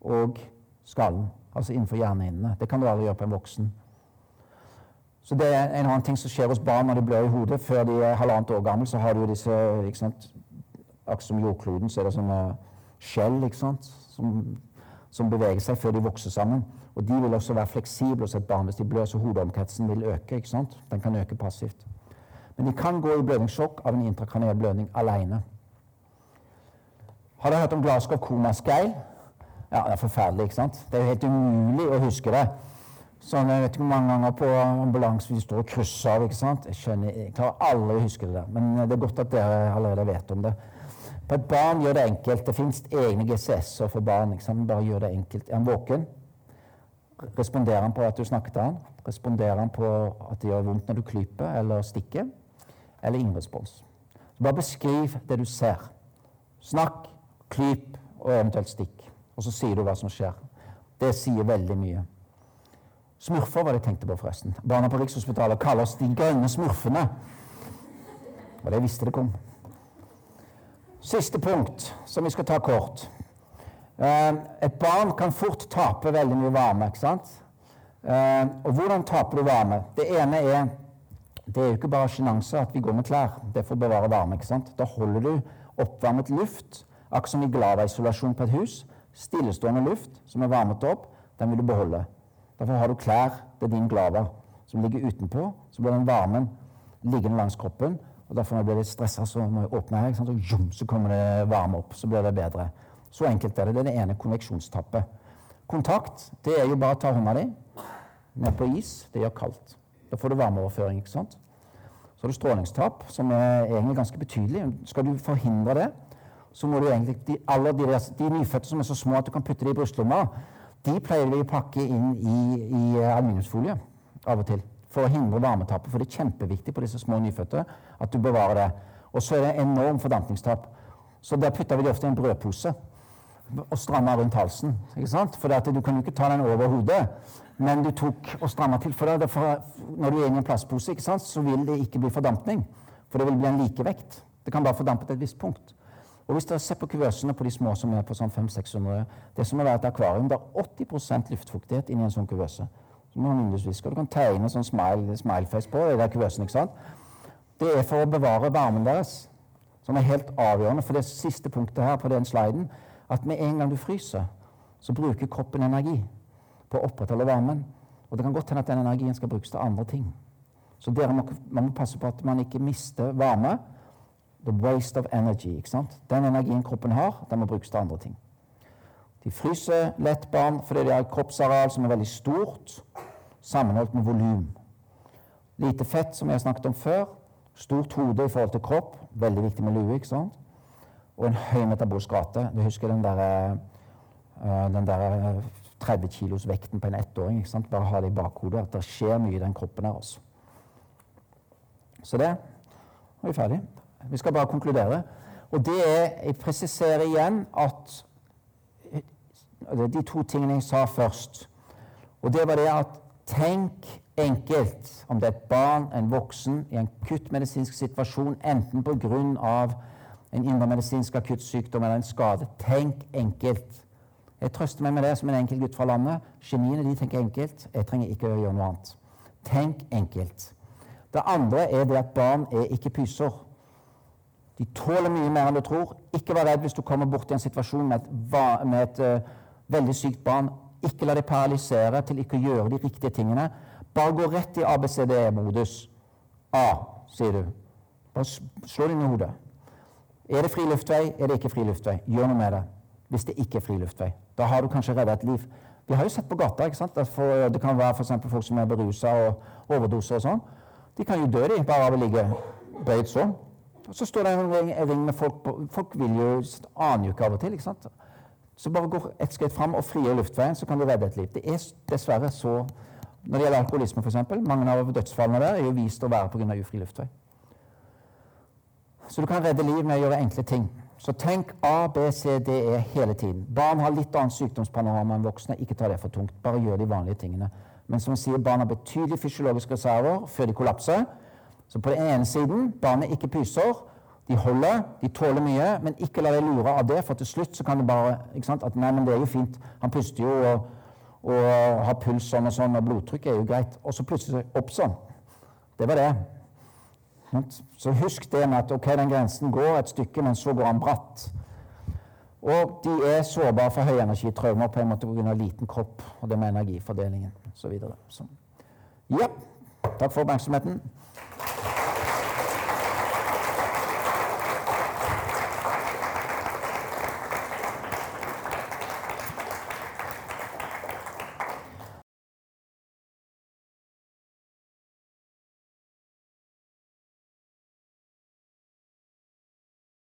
og skallen. Altså innenfor hjernehinnene. Det kan du aldri gjøre på en voksen. Så det er en annen ting som skjer hos barn når de blør i hodet. Før de er halvannet år gamle, så har du disse ikke sant, Akkurat som jordkloden, så er det sånne skjell ikke sant, som, som, beveger seg før de vokser sammen. Og de vil også være fleksible hos et barn hvis de blør, så hodeomkretsen vil øke. ikke sant? Den kan øke passivt. Men de kan gå i blødningssjokk av en intrakraniell blødning alene. Har dere hørt om Glasgow komaskeil? Ja, det er forferdelig, ikke sant? Det er jo helt umulig å huske det. Sånn, jeg vet ikke hvor mange ganger på ambulanse vi står og krysser av. ikke sant? Jeg skjønner, jeg klarer aldri å huske det der. Men det er godt at dere allerede vet om det. På et barn gjør det enkelt. Det fins egne GCS-er for barn. ikke sant? Bare gjør det enkelt. Er han våken? Responderer han på at du snakker til han? Responderer han på at det gjør vondt når du klyper eller stikker? Eller ingen respons? Så bare beskriv det du ser. Snakk, klyp og eventuelt stikk. Og så sier du hva som skjer. Det sier veldig mye. Smurfer var det jeg tenkte på, forresten. Barna på Rikshospitalet kaller oss de grønne smurfene. Og det visste det kom. Siste punkt, som vi skal ta kort. Eh, et barn kan fort tape veldig mye varme. ikke sant? Eh, og hvordan taper du varme? Det ene er Det er jo ikke bare sjenanse at vi går med klær. Det er for å bevare varme. ikke sant? Da holder du oppvarmet luft, akkurat som i Glava-isolasjon på et hus. Stillestående luft som er varmet opp, den vil du beholde. Derfor har du klær det er din glava som ligger utenpå. Så blir den varmen liggende langs kroppen. og Derfor når jeg blir litt stressa, så må jeg åpne her, og jum, så kommer det varme opp. Så blir det bedre. Så enkelt er det. Det er det ene konveksjonstappet. Kontakt det er jo bare å ta hånda di ned på is. Det gjør kaldt. Da får du varmeoverføring. ikke sant? Så har du strålingstap, som er egentlig ganske betydelig. Skal du forhindre det, så må du egentlig De, alle de, de nyfødte som er så små at du kan putte dem i brystlomma, de pleier vi å pakke inn i, i aluminiumsfolie av og til for å hindre varmetapet. For det er kjempeviktig på disse små nyfødte at du bevarer det. Og så er det enorm fordampningstap. Så der putter vi de ofte i en brødpose og strammer rundt halsen. ikke sant? For du kan jo ikke ta den over hodet, men du tok og stramma til. For, det, når du er i en plastpose, ikke sant, så vil det ikke bli fordampning. For det vil bli en likevekt. Det kan bare fordampe til et visst punkt. Og hvis dere ser på kuvøsene på de små som er på sånn 500-600 Det er som må være et akvarium. Det er 80% luftfuktighet inni en sånn kuvøse. Vindusvisker. Du kan tegne sånn smile, smileface på det der kuvøsen. ikke sant? Det er for å bevare varmen deres, som er helt avgjørende. For det siste punktet her på den sliden, at med en gang du fryser, så bruker kroppen energi på å opprettholde varmen. Og det kan godt hende at den energien skal brukes til andre ting. Så dere må, man må passe på at man ikke mister varme The waste of energy. ikke sant? Den energien kroppen har, den må brukes til andre ting. De fryser lett barn fordi de har et kroppsareal som er veldig stort, sammenholdt med volum. Lite fett, som jeg har snakket om før. Stort hode i forhold til kropp. Veldig viktig med lue. ikke sant? Og en høy metabolsk rate. Du husker den der, uh, den der 30 kilos vekten på en ettåring. ikke sant? Bare ha det i bakhodet at det skjer mye i den kroppen her. altså. Så det er vi ferdig. Vi skal bare konkludere. Og det er Jeg presiserer igjen at De to tingene jeg sa først. Og det var det at tenk enkelt om det er et barn, en voksen, i en akuttmedisinsk situasjon, enten pga. en indremedisinsk akuttsykdom eller en skade. Tenk enkelt. Jeg trøster meg med det som en enkel gutt fra landet. Geniene de tenker enkelt. Jeg trenger ikke å gjøre noe annet. Tenk enkelt. Det andre er det at barn er ikke pyser. De tåler mye mer enn du tror. Ikke vær redd hvis du kommer bort i en situasjon med et, med et uh, veldig sykt barn. Ikke la deg paralysere til ikke å gjøre de riktige tingene. Bare gå rett i ABCD-modus. A, sier du. Bare slå det i hodet. Er det fri luftvei, er det ikke fri luftvei? Gjør noe med det. Hvis det ikke er fri luftvei. Da har du kanskje redda et liv. Vi har jo sett på gata ikke sant? For, det kan være for folk som er berusa og overdoser og sånn. De kan jo dø de, bare av å ligge bøyd sånn. Og så står det en ring, med folk Folk vil jo aner jo ikke av og til. ikke sant? Så bare gå et skritt fram og frigjør luftveien, så kan du redde et liv. Det er dessverre så Når det gjelder alkoholisme, f.eks., mange av dødsfallene der er jo vist å være pga. ufri luftvei. Så du kan redde liv med å gjøre enkle ting. Så tenk A, B, C, D, E hele tiden. Barn har litt annet sykdomspanorama enn voksne. Ikke ta det for tungt. Bare gjør de vanlige tingene. Men som sier, barn har betydelige fysiologiske reserver før de kollapser. Så på den ene siden barnet ikke pyser. De holder, de tåler mye, men ikke la deg lure av det, for til slutt så kan det bare ikke sant, at Nei, men det er jo fint. Han puster jo og, og har puls sånn og sånn, og blodtrykk er jo greit. Og så plutselig opp sånn. Det var det. Så husk det med at ok, den grensen går et stykke, men så går han bratt. Og de er sårbare for høyenergitraumer på en måte pga. liten kropp og det med energifordelingen osv. Ja, takk for oppmerksomheten. Thank you.